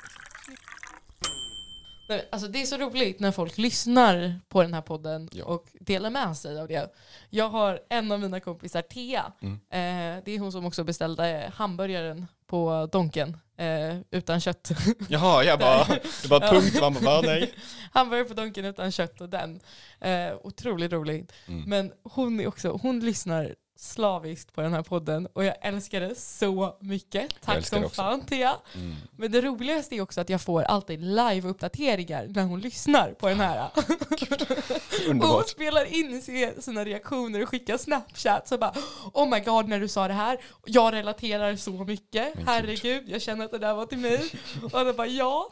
Nej, Alltså det är så roligt när folk lyssnar på den här podden Ja. och delar med sig av det. Jag har en av mina kompisar, Thea. Mm. Eh, det är hon som också beställde hamburgaren på Donken eh, utan kött. Jaha, jag bara, det var Ja. punkt, man bara, va, nej. hamburgare på Donken utan kött och den. Eh, otroligt roligt. Mm. Men hon är också, hon lyssnar slaviskt på den här podden och jag älskar det så mycket. Tack som fan Thea. Mm. Men det roligaste är också att jag får alltid live-uppdateringar när hon lyssnar på den här. Och hon spelar in sina reaktioner och skickar snapchat. Så bara oh my god när du sa det här. Jag relaterar så mycket. Gud. Herregud, jag känner att det där var till mig. Och då bara ja.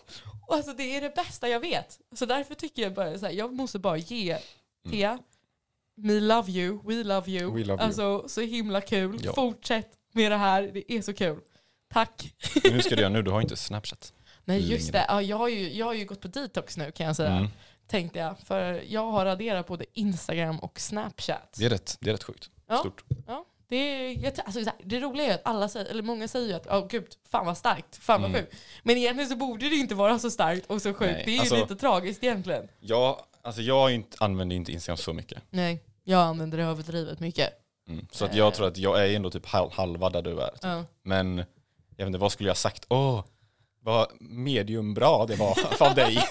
Och alltså det är det bästa jag vet. Så därför tycker jag bara så här, jag måste bara ge Thea, me love you, we love you. We love you. alltså så himla kul. Ja. Fortsätt med det här, det är så kul. Tack. Men hur ska du göra nu? Du har inte Snapchat. Nej Längre. just det, ja, jag, har ju, jag har ju gått på detox nu kan jag säga. Mm. Tänkte jag. För jag har raderat både Instagram och Snapchat. Det, är rätt, det är rätt sjukt. Ja. Stort. Ja, det, är, alltså, det roliga är att alla säger, eller många säger ju att oh, gud, fan vad starkt, fan vad Mm. sjukt. Men egentligen så borde det inte vara så starkt och så sjukt. Nej, det är ju alltså- lite tragiskt egentligen. Jag, alltså jag inte, använder inte Instagram så mycket. Nej, jag använder det överdrivet mycket. Mm. Så att jag tror att jag är ändå typ hal- halva där du är. Typ. Ja. Men jag vet inte, vad skulle jag sagt? Åh, vad medium bra det var av dig.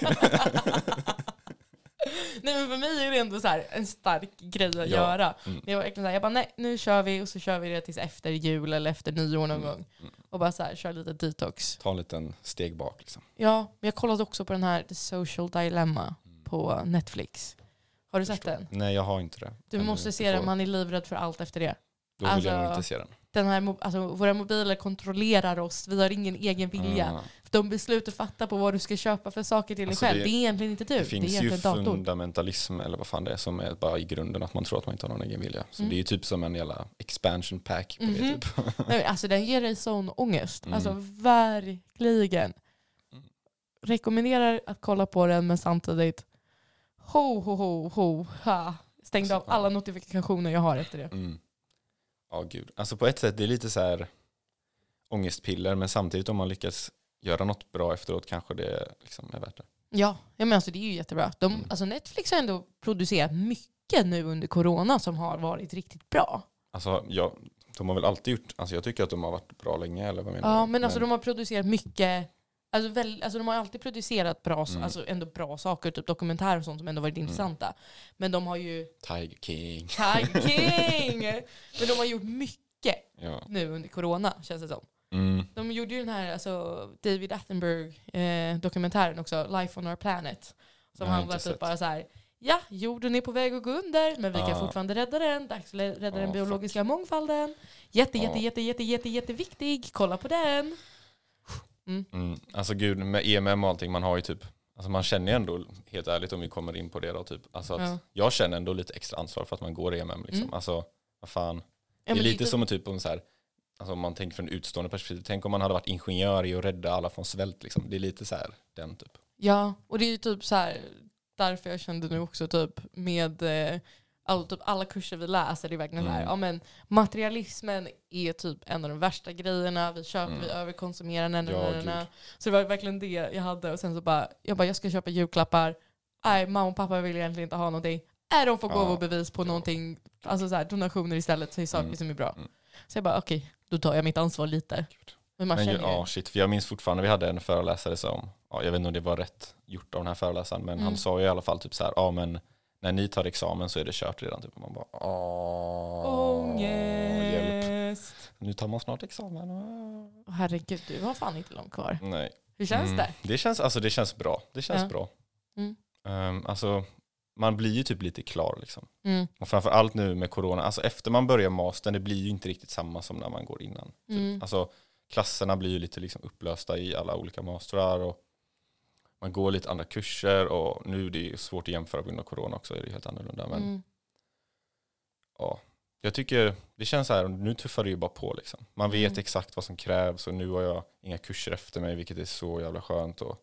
Nej men för mig är det ändå så här en stark grej att Ja. göra. Mm. Jag var verkligen så här, jag bara nej, nu kör vi och så kör vi det tills efter jul eller efter nyår någon Mm. gång. Och bara så här, kör lite detox. Ta en liten steg bak liksom. Ja, men jag kollade också på den här The Social Dilemma på Netflix. Har du sett Förstår. den? Nej, jag har inte det. Du Ännu. måste se Jag den, man är livrädd för allt efter det. Då vill jag nog alltså- inte se den. Den här, alltså, våra mobiler kontrollerar oss, vi har ingen egen vilja. Ah. De beslut du fattar på vad du ska köpa för saker till dig Alltså, själv, det- det, är egentligen inte du, Det det, är finns ju datorn. fundamentalism, eller vad fan det är, som är bara i grunden att man tror att man inte har någon egen vilja. Så Mm. det är ju typ som en jävla expansion pack på det Mhm. typ. Nej, alltså den ger dig sån ångest. Mm. Alltså verkligen. Mm. Rekommenderar att kolla på den men samtidigt ho ho ho ho ha. Stängde Alltså, av alla notifikationer jag har efter det. Mm. Ja, gud. Alltså på ett sätt, det är lite så här ångestpiller, men samtidigt om man lyckas göra något bra efteråt kanske det liksom är värt det. Ja, ja men alltså det är ju jättebra. De, Mm. alltså Netflix har ändå producerat mycket nu under corona som har varit riktigt bra. Alltså, ja, de har väl alltid gjort, alltså jag tycker att de har varit bra länge, eller vad menar Ja, du? men alltså de har producerat mycket Alltså, väl, alltså de har alltid producerat bra, Mm. alltså ändå bra saker, typ dokumentärer och sånt som ändå varit intressanta. Men de har ju Tiger King. Tiger King! Men de har gjort mycket Ja. nu under corona, känns det som. Mm. De gjorde ju den här alltså, David Attenborough-dokumentären också, Life on our planet. Som handlar inte typ bara så här. Ja, jorden är på väg att gå under, men vi kan Ah. fortfarande rädda den. Dags att rädda den Ah, biologiska mångfalden. Jätte, jätte, Ah. jätte, jätte, jätte, jätteviktig. Kolla på den. Mm. Alltså gud, med EMM och allting, man har ju typ, alltså man känner ju ändå, helt ärligt om vi kommer in på det då, typ, alltså att Ja. jag känner ändå lite extra ansvar för att man går EMM liksom. Mm. Alltså, vad fan. Ja, det är lite typ- som typ om så här, alltså om man tänker från utstående perspektiv, tänk om man hade varit ingenjör i att rädda alla från svält liksom. Det är lite så här, den typ. Ja, och det är ju typ så här därför jag kände nu också typ med eh, all, typ alla kurser vi läser, det är verkligen så här, Mm. ja men materialismen är typ en av de värsta grejerna, vi köper, Mm. vi överkonsumerar, na, Ja. Så det var verkligen det jag hade och sen så bara, jag bara jag ska köpa julklappar, nej mamma och pappa vill egentligen inte ha någonting, nej de får Ja, gåvobevis på ja. någonting, alltså så här, donationer istället till saker Mm, som är bra. mm. Så jag bara okej, då tar jag mitt ansvar lite. Men man Men känner ju, ja, shit, för jag minns fortfarande, vi hade en föreläsare som, ja, jag vet inte om det var rätt gjort av den här föreläsaren, men Mm. han sa ju i alla fall typ så här, ja men när ni tar examen så är det kört redan. Typ. Man bara, ångest. Nu tar man snart examen. åh." Åh, Herregud, du har fan inte långt kvar. Nej. Hur känns Mm. det? Det känns, alltså, det känns bra. Det känns Ja. bra. Mm. Ehm, alltså, man blir ju typ lite klar liksom. Mm. Och framför allt nu med corona, alltså efter man börjar mastern, det blir ju inte riktigt samma som när man går innan. Typ. Mm. Alltså, klasserna blir ju lite liksom upplösta i alla olika mastrar och man går lite andra kurser och nu är det ju svårt att jämföra på grund av corona också, är det helt annorlunda. Men Mm. ja, Jag tycker det känns så här, nu tuffar det ju bara på liksom. Man vet Mm. exakt vad som krävs och nu har jag inga kurser efter mig vilket är så jävla skönt. Och,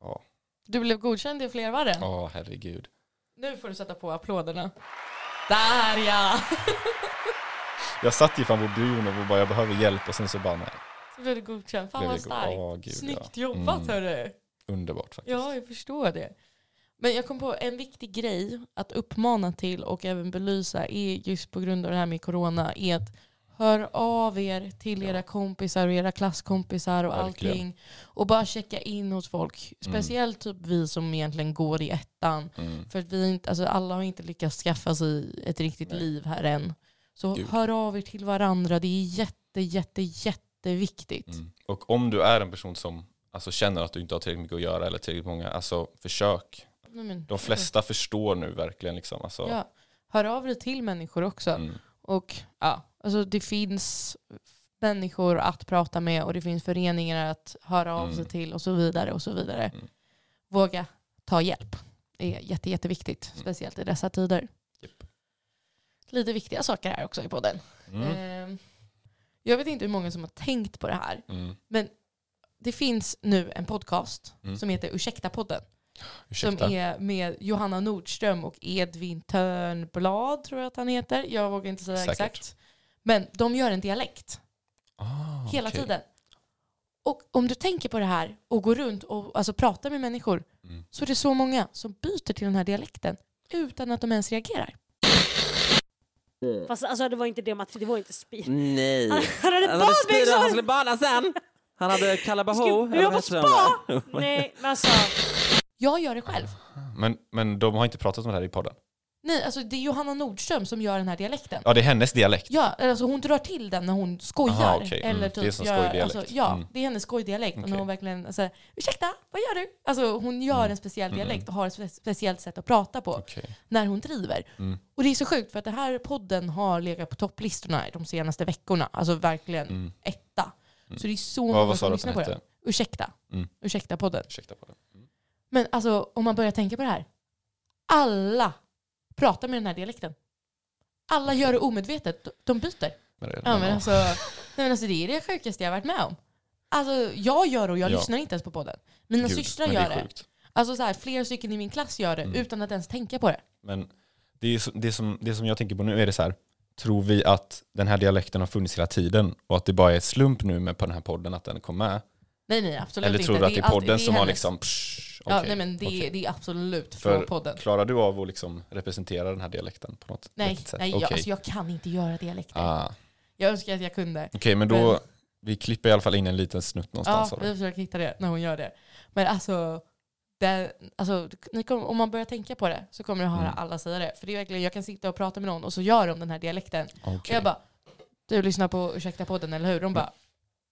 ja, Du blev godkänd i fler varren. åh herregud. Nu får du sätta på applåderna. Där ja! Jag satt ju fan på byn och bara jag behöver hjälp och sen så bara nej. Så blev du godkänd. Fan vad starkt. gud, Snyggt ja. jobbat Mm. hörru. Underbart faktiskt. Ja, jag förstår det. Men jag kom på en viktig grej att uppmana till och även belysa är just på grund av det här med corona är att hör av er till era kompisar och era klasskompisar och Verkligen. allting. Och bara checka in hos folk. Speciellt typ vi som egentligen går i ettan. Mm. För att vi inte, alltså alla har inte lyckats skaffa sig ett riktigt Nej. liv här än. Så Gud. hör av er till varandra. Det är jätte, jätte, jätteviktigt. Mm. Och om du är en person som alltså, känner att du inte har tillräckligt mycket att göra eller tillräckligt många, alltså försök. Nej, men- De flesta förstår nu verkligen liksom. Alltså, Ja. Hör av dig till människor också. mm. Och ja, alltså det finns människor att prata med och det finns föreningar att höra av Mm. sig till och så vidare. och så vidare. Mm. Våga ta hjälp. Det är jätte, jätteviktigt, Mm. speciellt i dessa tider. Japp. Lite viktiga saker här också i podden. Ehm, Jag vet inte hur många som har tänkt på det här, Mm. men det finns nu en podcast Mm. som heter Ursäkta-podden. Ursäkta. Som är med Johanna Nordström och Edvin Törnblad tror jag att han heter. Jag vågar inte säga Säkert. exakt. Men de gör en dialekt Ah, hela okej. tiden. Och om du tänker på det här och går runt och alltså, pratar med människor Mm. så är det så många som byter till den här dialekten utan att de ens reagerar. Fast alltså det var inte det Mats, det var inte speed. Nej. Han han hade Han hade speedat, han badbyxor! skulle bada sen. Han hade Kalabaho. Eller jag vad den? spa! Nej men alltså, Jag gör det själv. Men, men de har inte pratat om det här i podden? Nej, alltså det är Johanna Nordström som gör den här dialekten. Ja, det är hennes dialekt. Ja, alltså hon drar till den när hon skojar. Aha, okej. Mm, Eller det är typ som gör- skojdialekt. Alltså, ja, Mm. det är hennes skojdialekt. Och när hon verkligen alltså, ursäkta, vad gör du? Alltså hon gör Mm. en speciell dialekt och har ett spe- speciellt sätt att prata på Okej. när hon driver. Mm. Och det är så sjukt för att den här podden har legat på topplistorna de senaste veckorna. Alltså verkligen Mm. etta. Mm. Så det är så Vad, många vad sa som lyssnar på det. Ursäkta. Mm. Ursäkta podden. Ursäkta på det. Mm. Men alltså om man börjar tänka på det här. Alla pratar med den här dialekten. Alla gör det omedvetet. De- byter. Men det, Ja, men alltså, nej, men alltså, det är det sjukaste jag varit med om. Alltså, jag gör det och jag Ja. lyssnar inte ens på podden. Mina Gud, systrar gör det. det. Alltså så här, flera stycken i min klass gör det Mm. utan att ens tänka på det. Men det, är så, det, som, det som jag tänker på nu är det så här, tror vi att den här dialekten har funnits hela tiden och att det bara är slump nu med på den här podden att den kom med? Nej nej absolut Eller inte. tror du att det är podden som har hennes. liksom... Psh, Ja, okej, nej men det, okej. det är absolut För- från podden. Klarar du av att liksom representera den här dialekten på något Nej, sätt? nej Okej, jag, alltså, jag kan inte göra dialekter. ah. Jag önskar att jag kunde. Okej, men då, Men- vi klipper i alla fall in en liten snutt Ja, någonstans. av vi det. försöker hitta det när hon gör det. Men alltså, det, alltså kommer, om man börjar tänka på det så kommer du höra Mm. alla säga det. För det är verkligen, jag kan sitta och prata med någon och så gör de den här dialekten. Och Okej. jag bara, du lyssnar på Ursäkta podden eller hur? De bara,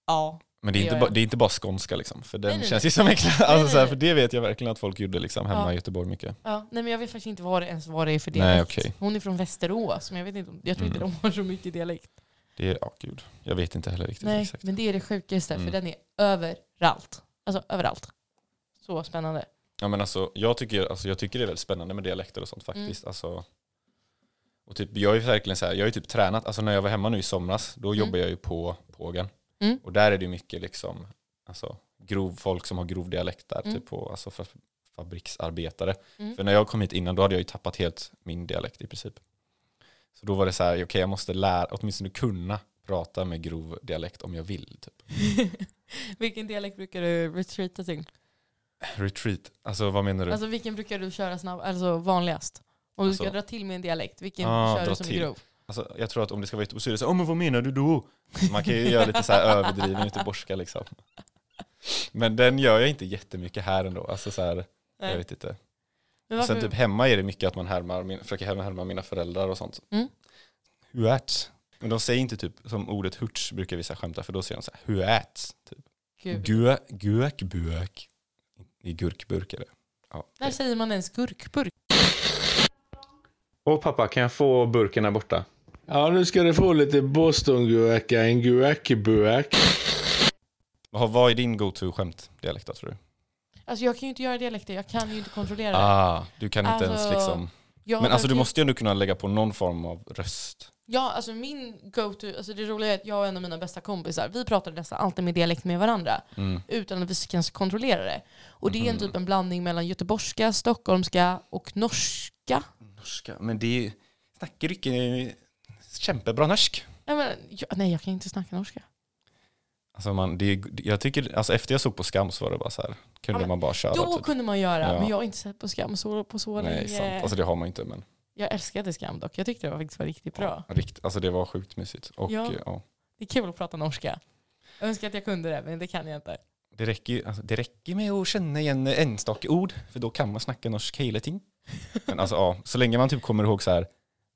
ja. Men det är, det inte ba, det är inte bara skånska liksom, för den Nej, nej, känns ju som nej, Alltså, nej. för det vet jag verkligen att folk gjorde liksom, hemma Ja. i Göteborg mycket. ja. Nej men jag vet faktiskt inte vad det ens vad det är för dialekt. okej. Hon är från Västerås, men jag, vet inte, jag tror inte Mm. de har så mycket dialekt. Det är, ja gud, jag vet inte heller riktigt Nej, exakt. men det är det sjukaste, Mm. för den är överallt. Alltså överallt. Så spännande. Ja, men alltså, jag, tycker, alltså, jag tycker det är väldigt spännande med dialekter och sånt Mm. faktiskt. Alltså, och typ, jag är ju verkligen så här, jag har ju typ tränat, alltså när jag var hemma nu i somras, då Mm. jobbar jag ju på Pågen. Mm. Och där är det ju mycket liksom, alltså, grov, folk som har grov dialekt där, Mm. typ på, alltså för fabriksarbetare. Mm. För när jag kom hit innan, då hade jag ju tappat helt min dialekt i princip. Så då var det så här, okej jag måste lära, åtminstone kunna prata med grov dialekt om jag vill. Typ. vilken dialekt brukar du retreata till? Retreat, alltså vad menar du? Alltså vilken brukar du köra snabb, alltså vanligast? Om du ska Alltså- dra till med en dialekt, vilken Ah, kör du som är till. grov? Alltså, jag tror att om det ska vara Göteborg så är det så, oh, men vad menar du då? Man kan ju göra lite så här överdriven göteborgska liksom. Men den gör jag inte jättemycket här ändå. Alltså så här, jag Nej. vet inte. Men Och sen typ hemma är det mycket att man härmar, min, försöker härma, härma mina föräldrar och sånt. Mm. Men de säger inte typ som ordet hurts brukar vissa skämta för då säger de så här huärt. Typ. Gud. Gö, gökbök. I gurkburk är det. Ja, När säger man ens gurkburk? Och pappa, kan jag få burken där borta? Ja, nu ska du få lite bostongurka, en gurkburk. Vad vad är din go-to-skämt dialekt tror du? Alltså jag kan ju inte göra dialekter, jag kan ju inte kontrollera det. Ah, du kan inte ens Alltså, liksom... Jag Men alltså du verkligen- måste ju ändå kunna lägga på någon form av röst. Ja, alltså min go-to, alltså det roliga är att jag och en av mina bästa kompisar, vi pratar nästan alltid med dialekt med varandra Mm. utan att vi kan kontrollera det. Och det är en Mhm. typ en blandning mellan göteborgska, stockholmska och norska. Norska, men det snackar ikke kjempebra norsk. Nej, men, jag, nej, jag kan inte snacka norska. Alltså man, det, jag tycker, alltså efter jag såg på Skam så var det bara så här, kunde Ja, man bara köra. Då typ. kunde man göra, Ja. men jag har inte sett på Skam så, på så Nej, länge. sant. Alltså det har man inte men. Jag älskade Skam dock, jag tyckte det var faktiskt var riktigt bra. Ja, rikt, alltså det var sjukt mysigt. Och Ja. ja. Det är kul att prata norska. Jag önskar att jag kunde det, men det kan jag inte. det, räcker, alltså, det räcker med att känna igen enstaka ord, för då kan man snacka norsk hela tiden. Men alltså ja, så länge man typ kommer ihåg så här,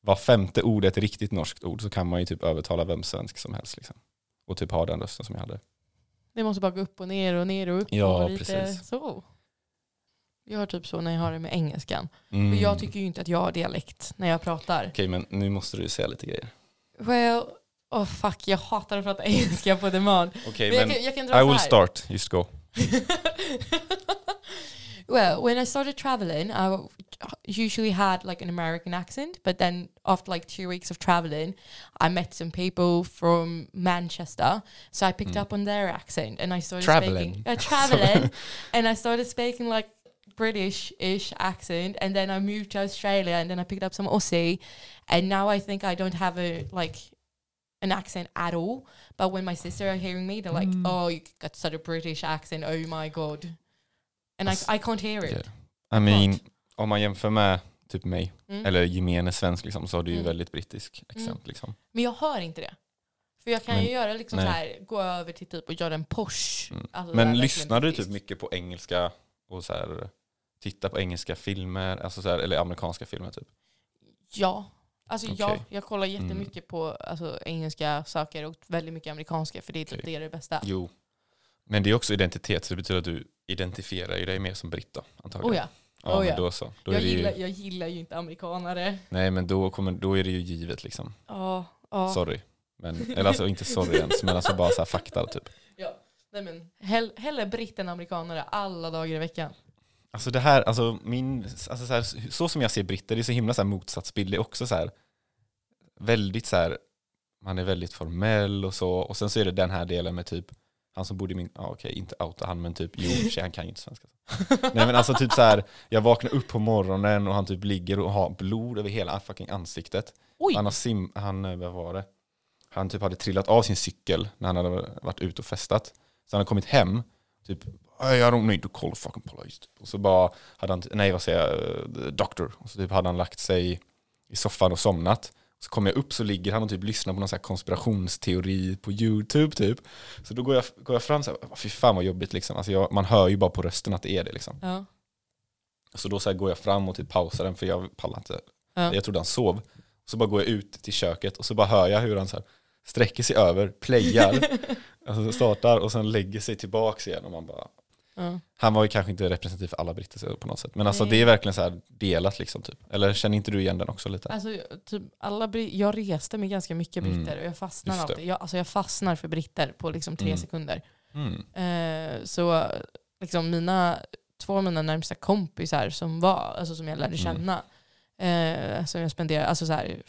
var femte ord är ett riktigt norskt ord så kan man ju typ övertala vem svensk som helst. Liksom. Och typ ha den rösten som jag hade. Det måste bara gå upp och ner och ner och upp Ja, och lite precis. så. Jag har typ så när jag har det med engelskan. Mm. Och jag tycker ju inte att jag har dialekt när jag pratar. Okej, men nu måste du säga lite grejer. Well, oh fuck, jag hatar att prata engelska på demand. Okej, Men jag, men kan, jag kan dra I will start. Just go. well, when I started traveling, I usually had like an American accent, but then after like two weeks of traveling, I met some people from Manchester, so I picked Mm. up on their accent and I started Traveling. speaking, uh, traveling, and I started speaking like British-ish accent, and then I moved to Australia, and then I picked up some Aussie, and now I think I don't have a like an accent at all. But when my sister are hearing me, they're like, Mm. "Oh, you got such a British accent! Oh my god!" And I, I can't hear it. Okej. I mean, om man jämför med typ mig, Mm. eller gemene svensk, liksom, så har du ju Mm. väldigt brittisk accent. Mm. Liksom. Men jag hör inte det. För jag kan Men- ju göra liksom nej. så här, gå över till typ och göra en Porsche. Mm. Alltså Men lyssnar du typ mycket på engelska och så här, tittar på engelska filmer, alltså så här, eller amerikanska filmer typ? Ja. Alltså Okej. jag, jag kollar Mm. jättemycket på alltså, engelska saker och väldigt mycket amerikanska för det är typ Okej. det, är det bästa. Jo. Men det är också identitet, så det betyder att du identifierar dig mer som britta antagligen. Oh ja. Ja, Oh ja. då så. Då Jag, gillar, ju, jag gillar ju inte amerikanare. nej men då, kommer, då är det ju givet liksom. Ja, ja. Sorry. Men, eller alltså inte sorry ens, men alltså bara så här fakta typ. ja. Nej men, hell, hellre britt än amerikanare alla dagar i veckan. Alltså det här, alltså min, alltså så, här, så som jag ser britter, det är så himla så här motsatsbild. Det är också så här, väldigt så här, man är väldigt formell och så. Och sen så är det den här delen med typ, han som bodde i min, ja okej, inte outa han, men typ, jo, sig, han kan ju inte svenska. Nej men alltså typ så här, jag vaknar upp på morgonen och han typ ligger och har blod över hela fucking ansiktet. Oj! Han har sim, han, vad var det? Han typ hade trillat av sin cykel när han hade varit ute och festat. Så han hade kommit hem, typ I don't need to call the fucking police. Typ. Och så bara hade han, nej vad säger jag, eh, doctor. Och så typ hade han lagt sig i soffan och somnat. Så kommer jag upp så ligger han och typ lyssnar på någon så här konspirationsteori på YouTube typ. Så då går jag, går jag fram så här, fy fan vad jobbigt liksom. Alltså jag, man hör ju bara på rösten att det är det liksom. Ja. Så då så går jag fram och typ pausar den för jag pallar inte. Ja. Jag trodde han sov. Så bara går jag ut till köket och så bara hör jag hur han så här sträcker sig över, playar, alltså startar och sen lägger sig tillbaks igen och man bara Ja. han var ju kanske inte representativ för alla britter på något sätt. Men alltså Nej. det är verkligen så här delat liksom typ. Eller känner inte du igen den också lite? Alltså, typ, alla jag reste med ganska mycket Mm. britter och jag fastnar alltid. Jag, alltså, jag fastnar för britter på liksom tre Mm. sekunder. Mm. Eh, så liksom mina, två av mina närmsta kompisar som var, alltså som jag lärde Mm. känna, eh, som jag spenderade, alltså så här,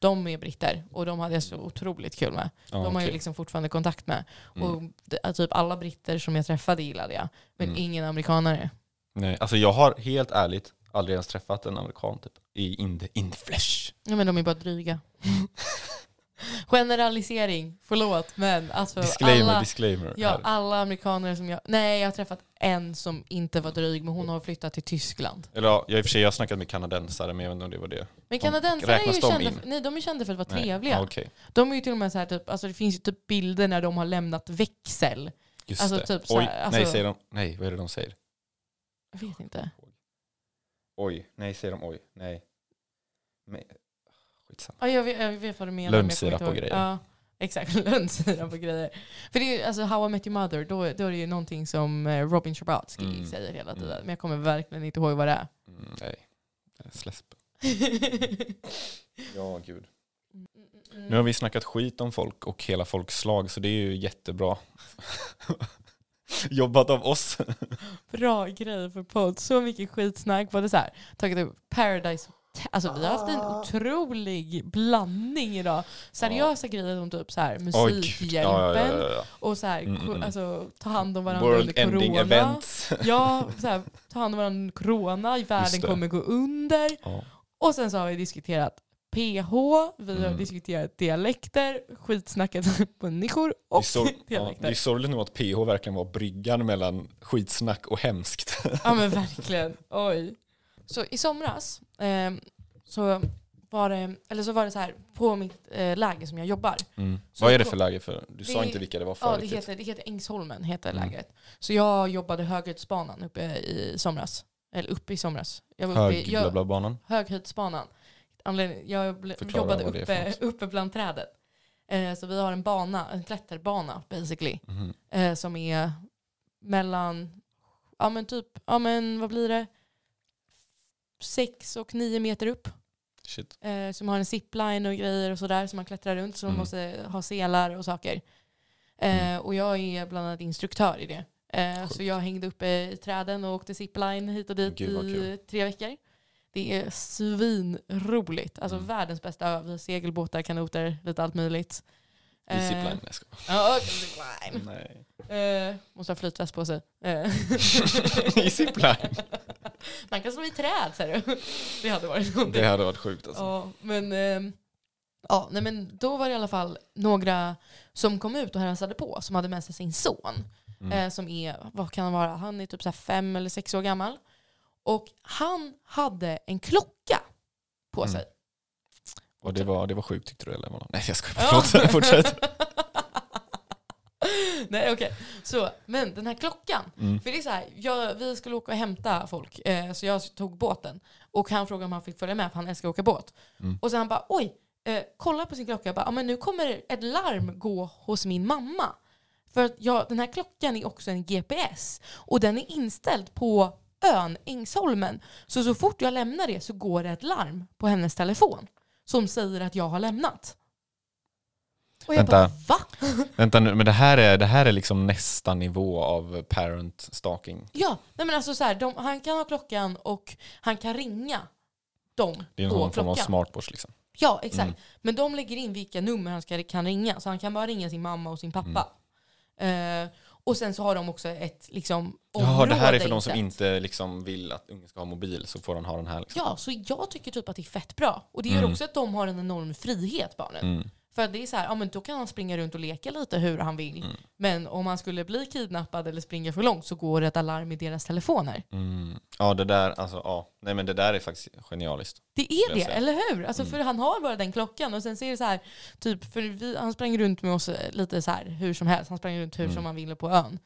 de är britter och de hade jag så otroligt kul med. Ja, de har jag okej. liksom fortfarande kontakt med. Mm. Och det, typ alla britter som jag träffade gillade jag, men Mm. ingen amerikanare. Nej, alltså jag har helt ärligt aldrig ens träffat en amerikan typ. I in the, in the flesh. Ja, men de är bara dryga. Generalisering, förlåt men alltså Disclaimer, alla, disclaimer. ja, alla amerikaner som jag... Nej, jag har träffat en som inte var dryg men hon har flyttat till Tyskland. Eller ja, jag i och för sig jag har snackat med kanadensare men jag vet inte om det var det. Men De- kanadensare är ju kända, för, nej, de är kända för att vara Nej. trevliga. Ja, okej. De är ju till och med så här, typ, alltså det finns ju typ bilder när de har lämnat växel. Just Alltså det. typ så Oj, här, alltså- nej säger de. Nej, vad är det de säger? Jag vet inte. Oj, nej säger de oj, nej. Skitsamma. Ja, jag, vet, jag vet vad du menar. Lönnsirap och grejer. Ja, exakt. Lönnsirap och grejer. För det är ju, alltså How I Met Your Mother, då, då är det ju någonting som eh, Robin Scherbatsky Mm. säger hela tiden. Mm. Men jag kommer verkligen inte ihåg vad det är. Mm, nej, släsp. Ja, gud. Nu har vi snackat skit om folk och hela folkslag så det är ju jättebra. Jobbat av oss. Bra grej för podd. Så mycket skitsnack. Både så här, tagit upp Paradise Alltså vi har haft en otrolig blandning idag. Seriösa grejer som typ så här. Musikhjälpen Ja, ja, ja, ja. och så här, Mm, mm, mm. alltså, ta hand om varandra World under ending corona. events. Ja, så här, ta hand om varandra under corona, världen kommer gå under. Ja. Och sen så har vi diskuterat PH, vi har Mm. diskuterat dialekter, skitsnackat människor och sor- ja, dialekter. det är sorgligt nog att PH verkligen var bryggan mellan skitsnack och hemskt. Ja men verkligen. Oj. Så i somras ehm, så var det, eller så var det så här på mitt eh, läger som jag jobbar. Så Vad är det för läge för? Du sa Det- inte vilka det var Ja, förut. det typ. heter, det heter Ängsholmen, heter Mm. lägret. Så jag jobbade Höghöjdsbanan uppe i somras. Eller uppe i somras. Jag var uppe. Höghöjdsbanan. Jag ble, Förklara jobbade det uppe, uppe bland trädet. Eh, så vi har en bana, en klätterbana basically. Mhm. Eh, som är mellan, ja men typ, ja men vad blir det? Sex och nio meter upp. Eh, som har en zipline och grejer och sådär som man klättrar runt. Så man Mm. måste ha selar och saker. Eh, Mm. Och jag är bland annat instruktör i det. Eh, så jag hängde uppe i träden och åkte zipline hit och dit Gud, i tre veckor. Det är svinroligt. Alltså Mm. världens bästa ö. Vi har segelbåtar, kanoter, lite allt möjligt. I Eh, zipline. Jag skojar. Ja, zipline. Nej. Eh, måste ha flytväst på sig. Eh. I zipline. Man kan slå i träd, säger du. Det hade varit någonting. Det hade varit sjukt alltså. Ja, men, ehm, ja, nej, men då var det i alla fall några som kom ut och hälsade på som hade med sig sin son. Mm. Eh, som är, vad kan han vara, han är typ så fem eller sex år gammal. Och han hade en klocka på Mm. sig. Och det var, det var sjukt tyckte du eller? Nej jag skojar. Ja. Förlåt, fortsätt. Nej okej, så men den här klockan. Mm. För det är så här, jag, vi skulle åka och hämta folk, eh, så jag tog båten. Och han frågade om han fick följa med för han älskar att åka båt. Mm. Och sen han bara oj, eh, kolla på sin klocka, jag bara, ah, men nu kommer ett larm gå hos min mamma. För att jag, den här klockan är också en GPS. Och den är inställd på ön Ängsholmen. Så så fort jag lämnar det så går det ett larm på hennes telefon. Som säger att jag har lämnat. Och jag Vänta. bara va? Vänta nu, men det här, är, det här är liksom nästa nivå av parent stalking. Ja, nej men alltså så här, de, han kan ha klockan och han kan ringa dem Det är på sån form av klockan. smartwatch liksom. Ja, exakt. Mm. Men de lägger in vilka nummer han ska, kan ringa. Så han kan bara ringa sin mamma och sin pappa. Eh, och sen så har de också ett liksom, Jaha, det här är område för de som inte liksom vill att ungen ska ha mobil så får han ha den här. Liksom. Ja, så jag tycker typ att det är fett bra. Och det gör Mm. också att de har en enorm frihet, barnen. Mm. För det är så här, ja men då kan han springa runt och leka lite hur han vill. Mm. Men om han skulle bli kidnappad eller springa för långt så går det ett alarm i deras telefoner. Mm. Ja, det där, alltså, ja. Nej, men det där är faktiskt genialiskt. Det är det, eller hur? Alltså Mm. för han har bara den klockan och sen så är det så här, typ, för vi, han sprang runt med oss eh, lite så här hur som helst. Han sprang runt hur Mm. som han ville på ön.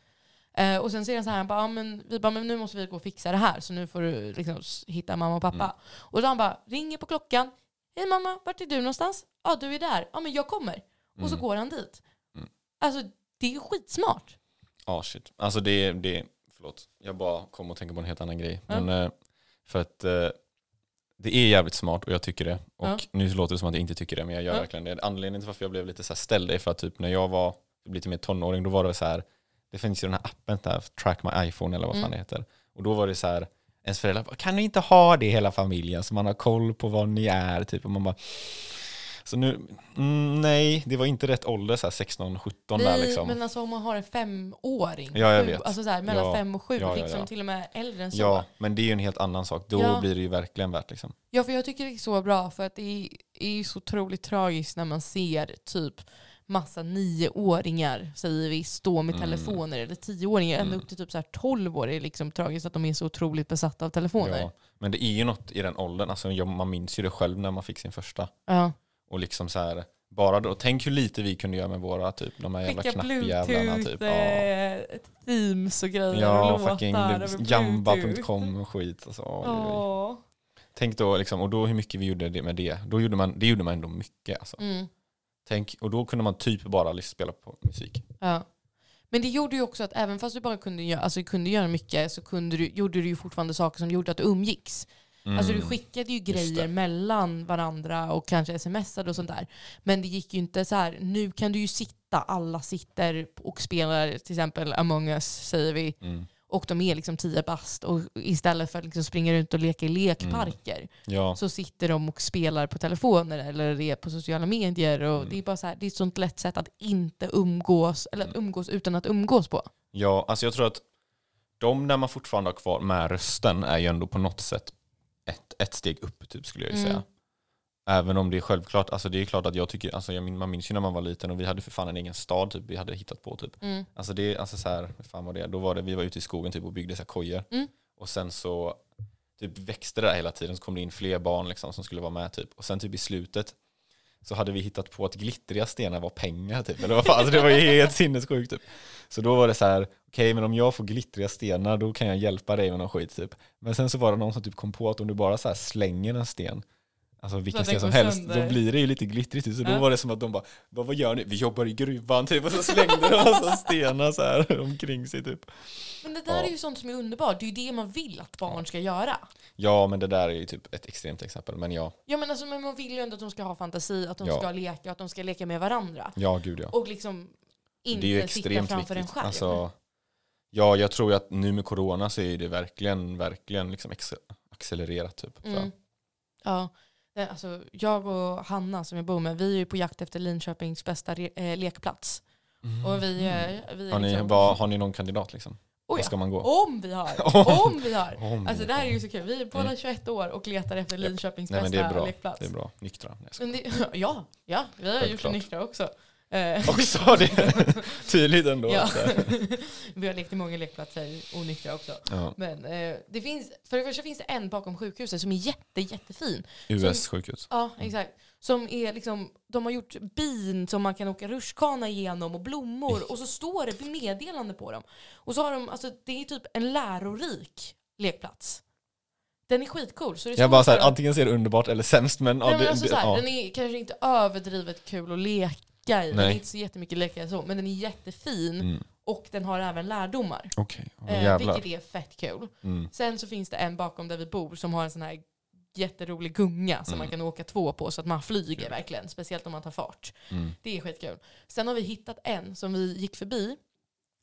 Eh, och sen är det så här, han bara, ja, men, vi bara, men nu måste vi gå och fixa det här så nu får du liksom hitta mamma och pappa. Mm. Och då han bara, ringer på klockan. Hej mamma, vart är du någonstans? Ja, du är där. Ja, men jag kommer. Och så Mm. går han dit. Mm. Alltså det är skitsmart. Ja, shit. Alltså det, det, förlåt. Jag bara kom och tänka på en helt annan grej. Men, eh, för att eh, det är jävligt smart och jag tycker det. Och Ja. nu låter det som att jag inte tycker det, men jag gör Ja. verkligen det. Anledningen till varför jag blev lite så här ställd är för att typ när jag var lite mer tonåring, då var det så här, det finns ju den här appen där, Track My iPhone eller vad fan Mm. det heter. Och då var det så här, ens föräldrar bara, kan ni inte ha det hela familjen så man har koll på vad ni är? Typ. Och man bara, så nu, mm, nej, det var inte rätt ålder, så här 16-17 där liksom. men alltså om man har en femåring. Ja, jag sju- vet. Alltså så här, mellan Ja. fem och sju, Ja, liksom ja. till och med äldre än så. Ja, men det är ju en helt annan sak. Då blir det ju verkligen värt liksom. Ja, för jag tycker det är så bra för att det är, är ju så otroligt tragiskt när man ser typ massa nioåringar, säger vi, stå med Mm. telefoner. Eller tioåringar, ända Mm. upp till typ så här 12 år är det liksom tragiskt att de är så otroligt besatta av telefoner. Ja. Men det är ju något i den åldern, alltså, jag, man minns ju det själv när man fick sin första. Ja. Och liksom så här, bara då, tänk hur lite vi kunde göra med våra, typ, de här jävla knappjävlarna. Typ. Ja, eh, themes och grejer ja och fucking jamba.com och skit. Oj, oj. Ja. Tänk då, liksom, och då hur mycket vi gjorde det med det. Då gjorde man, det gjorde man ändå mycket. Alltså. Mm. Tänk, och då kunde man typ bara lys- spela på musik. Ja. Men det gjorde ju också att även fast du bara kunde göra, alltså, kunde göra mycket så kunde du, gjorde du ju fortfarande saker som gjorde att du umgicks. Alltså du Mm. skickade ju grejer mellan varandra och kanske smsade och sånt där. Men det gick ju inte så här. nu kan du ju sitta, alla sitter och spelar till exempel Among us säger vi. Mm. och de är liksom 10 bast och istället för att liksom springa runt och leka i lekparker Ja, så sitter de och spelar på telefoner eller är på sociala medier. Och Mm. Det är bara så här, det är ett sånt lätt sätt att inte umgås, eller att umgås utan att umgås på. ja, alltså jag tror att de där man fortfarande har kvar med rösten är ju ändå på något sätt ett, ett steg upp typ skulle jag ju Mm. säga. Även om det är självklart, alltså det är klart att jag tycker, alltså jag, man minns ju när man var liten och vi hade för fan en egen stad typ, vi hade hittat på typ. Mm. Alltså det, alltså så här, fan var det? Då var det, vi var ute i skogen typ och byggde så här kojor. Mm. Och sen så typ växte det där hela tiden, så kom det in fler barn liksom som skulle vara med typ. Och sen typ i slutet så hade vi hittat på att glittriga stenar var pengar typ. Eller vad fan, alltså det var ju helt sinnessjukt typ. Så då var det så här, okej men om jag får glittriga stenar då kan jag hjälpa dig med någon skit typ. Men sen så var det någon som typ kom på att om du bara så här slänger en sten Alltså vilken sten som helst, sönder. då blir det ju lite glittrigt. Så då Ja. var det som att de bara, vad, gör ni? Vi jobbar i gruvan typ. Och så slängde de massa stenar så här omkring sig typ. Men det där Ja. är ju sånt som är underbart. Det är ju det man vill att barn ska göra. Ja men det där är ju typ ett extremt exempel. Men ja, Ja, men, alltså, men man vill ju ändå att de ska ha fantasi, att de Ja. ska leka, att de ska leka med varandra. ja gud ja. Och liksom inte sitta framför en viktigt. skärm. Alltså, ja, jag tror ju att nu med corona så är det verkligen, verkligen liksom accelererat typ. Mm. Ja. Alltså, jag och Hanna som jag bor med, vi är ju på jakt efter Linköpings bästa re- eh, lekplats. Och vi, eh, vi är Har, ni, liksom, vad, har ni någon kandidat liksom? Oh, ja. ska man gå? Om vi har! Om. Vi har! Om Alltså det här är ju så kul. Vi är båda Mm. 21 år och letar efter. Linköpings Nej men bästa det är bra. lekplats. Det är bra. Nyktra. Nej, det, ja, ja, vi har gjort det Självklart. nyktra också. Eh, Också det. Tydligt ändå. ja. Här. vi har lekt i många lekplatser onyktra också. Ja. Men eh, det finns, för det första finns det en bakom sjukhuset som är jätte, jättefin. US sjukhus. Ja, exakt. Som är liksom, de har gjort bin som man kan åka rutschkana igenom och blommor och så står det meddelande på dem. Och så har de, alltså det är typ en lärorik lekplats. Den är skitcool. Så det Jag står bara såhär, antingen ser det underbart eller sämst men, ja, Nej, men alltså, det, så här, ja. Den är kanske inte överdrivet kul att leka i. Den är inte så jättemycket leka så. Men den är jättefin Mm. och den har även lärdomar. Ja, Eh, vilket är fett kul. Mm. Sen så finns det en bakom där vi bor som har en sån här jätterolig gunga som Mm. man kan åka två på så att man flyger verkligen. Speciellt om man tar fart. Mm. Det är skitkul. Sen har vi hittat en som vi gick förbi.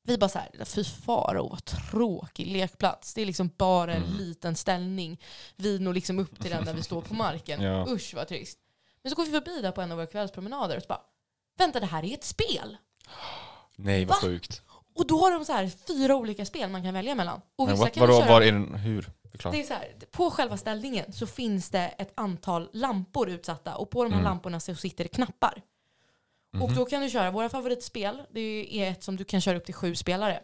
Vi bara såhär, fy faro vad tråkig lekplats. Det är liksom bara en Mm. liten ställning. Vi når liksom upp till den när vi står på marken. Ja. Usch vad trist. Men så går vi förbi där på en av våra kvällspromenader och så bara, vänta det här är ett spel. Nej vad Va? sjukt. Och då har de så här fyra olika spel man kan välja mellan. Och Men vissa what, kan vadå, köra var är den, hur? Förklara. det är så här, på själva ställningen så finns det ett antal lampor utsatta och på de här Mm. lamporna så sitter det knappar. Och Mhm. då kan du köra våra favoritspel, det är ett som du kan köra upp till sju spelare.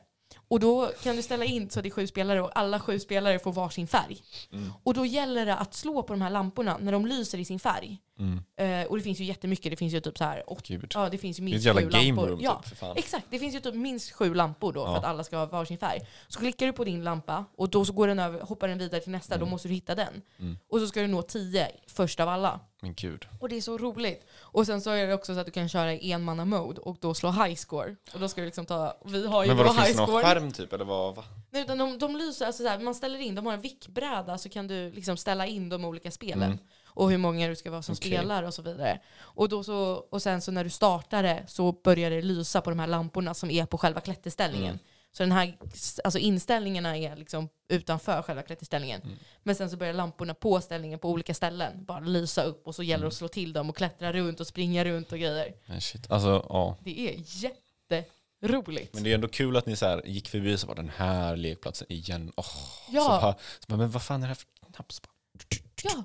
Och då kan du ställa in så det är sju spelare och alla sju spelare får varsin färg. Mm. Och då gäller det att slå på de här lamporna när de lyser i sin färg. Mm. Eh, och det finns ju jättemycket, det finns ju typ så här Gud. ja det finns ju Det minst ett jävla sju game lampor. room ja, typ för fan. Exakt, det finns ju typ minst sju lampor då för Ja. att alla ska ha varsin färg. Så klickar du på din lampa och då så går den över, hoppar den vidare till nästa, då Mm. måste du hitta den. Mm. Och så ska du nå tio först av alla. Men gud. Och det är så roligt. Och sen så är det också så att du kan köra i enmanna-mode och då slå high score. Och då ska du liksom ta, vi har ju Men vår vadå, high finns det någon score. skärm typ eller vad? Va? Nej, utan de, de lyser, alltså så här, man ställer in, de har en vickbräda så kan du liksom ställa in de olika spelen. Mm. Och hur många du ska vara som Okej. spelar och så vidare. Och, då så, och sen så när du startar det så börjar det lysa på de här lamporna som är på själva klätterställningen. Mm. Så den här alltså inställningarna är liksom utanför själva klätterställningen. Mm. Men sen så börjar lamporna på ställningen på olika ställen bara lysa upp och så gäller det Mm. att slå till dem och klättra runt och springa runt och grejer. Men shit. Alltså ja. Det är jätteroligt. Men det är ändå kul att ni så gick förbi så var den här lekplatsen igen. Oh, Ja. så bara, så bara, men vad fan är det här för knapp? Ja,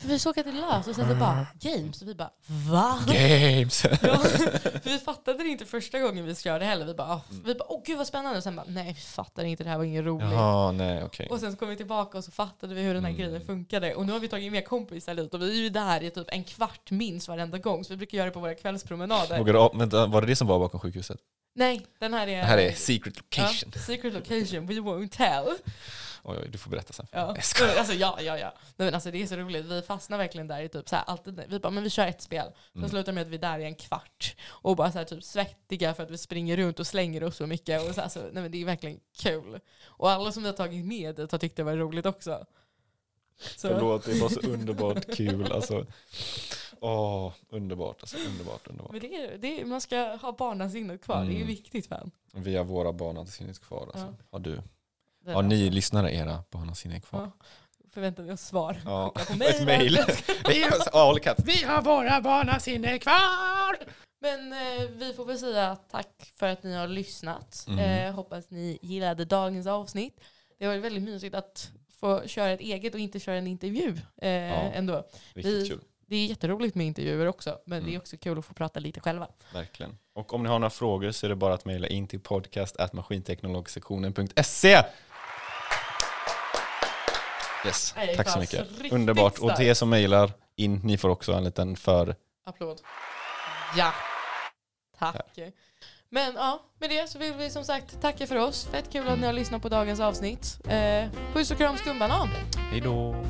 för vi såg att det lös och sen så bara games och vi bara va? Games! Ja, för vi fattade det inte första gången vi körde heller. Vi bara, ah, vi bara åh gud vad spännande och sen bara nej vi fattade inte, det här var ingen roligt. Jaha, nej okej. Och sen så kom vi tillbaka och så fattade vi hur den här Mm. grejen funkade. Och nu har vi tagit med kompisar dit och vi är ju där i typ en kvart minst varenda gång. Så vi brukar göra det på våra kvällspromenader. Av- vänta, var det det som var bakom sjukhuset? Nej, den här är... Det här är secret location. Ja, secret location, we won't tell. Oj, oj, du får berätta sen. Ja. Alltså, ja, ja, ja. Nej, men alltså, det är så roligt. Vi fastnar verkligen där i typ så här, alltid, vi bara, men vi kör ett spel. Sen Mm. slutar med att vi är där i en kvart. Och bara så här, typ svettiga för att vi springer runt och slänger oss så mycket. Och så, alltså, nej, men det är verkligen kul. Och alla som vi har tagit med dit har tyckt det var roligt också. Så, Förlåt, det var så underbart kul. Alltså, åh, underbart. Alltså, underbart, underbart. men det är, det är, man ska ha barnasinnet kvar, det är Mm. viktigt fan. Vi har våra barn att finnas kvar. Alltså. Ja. Har du? Ja, ni lyssnare era banorna är kvar. Ja. Förväntar vi oss svar. Ja, på ett mejl. Vi ja, vi har våra barnasinne kvar! Men eh, vi får väl säga tack för att ni har lyssnat. Mm. Eh, hoppas ni gillade dagens avsnitt. Det var väldigt mysigt att få köra ett eget och inte köra en intervju eh, ändå. Riktigt Vi- kul, Det är jätteroligt med intervjuer också, men det är Mm. också kul att få prata lite själva. verkligen. Och om ni har några frågor så är det bara att mejla in till podcast.maskinteknologsektionen.se Yes, Nej, tack så mycket. Underbart. Och till er som mejlar in, ni får också en liten för... Applåd. Ja, tack. Men ja, med det så vill vi som sagt tacka för oss. Fett kul att ni har lyssnat på dagens avsnitt. Eh, puss och kram skumbanan! Hej då!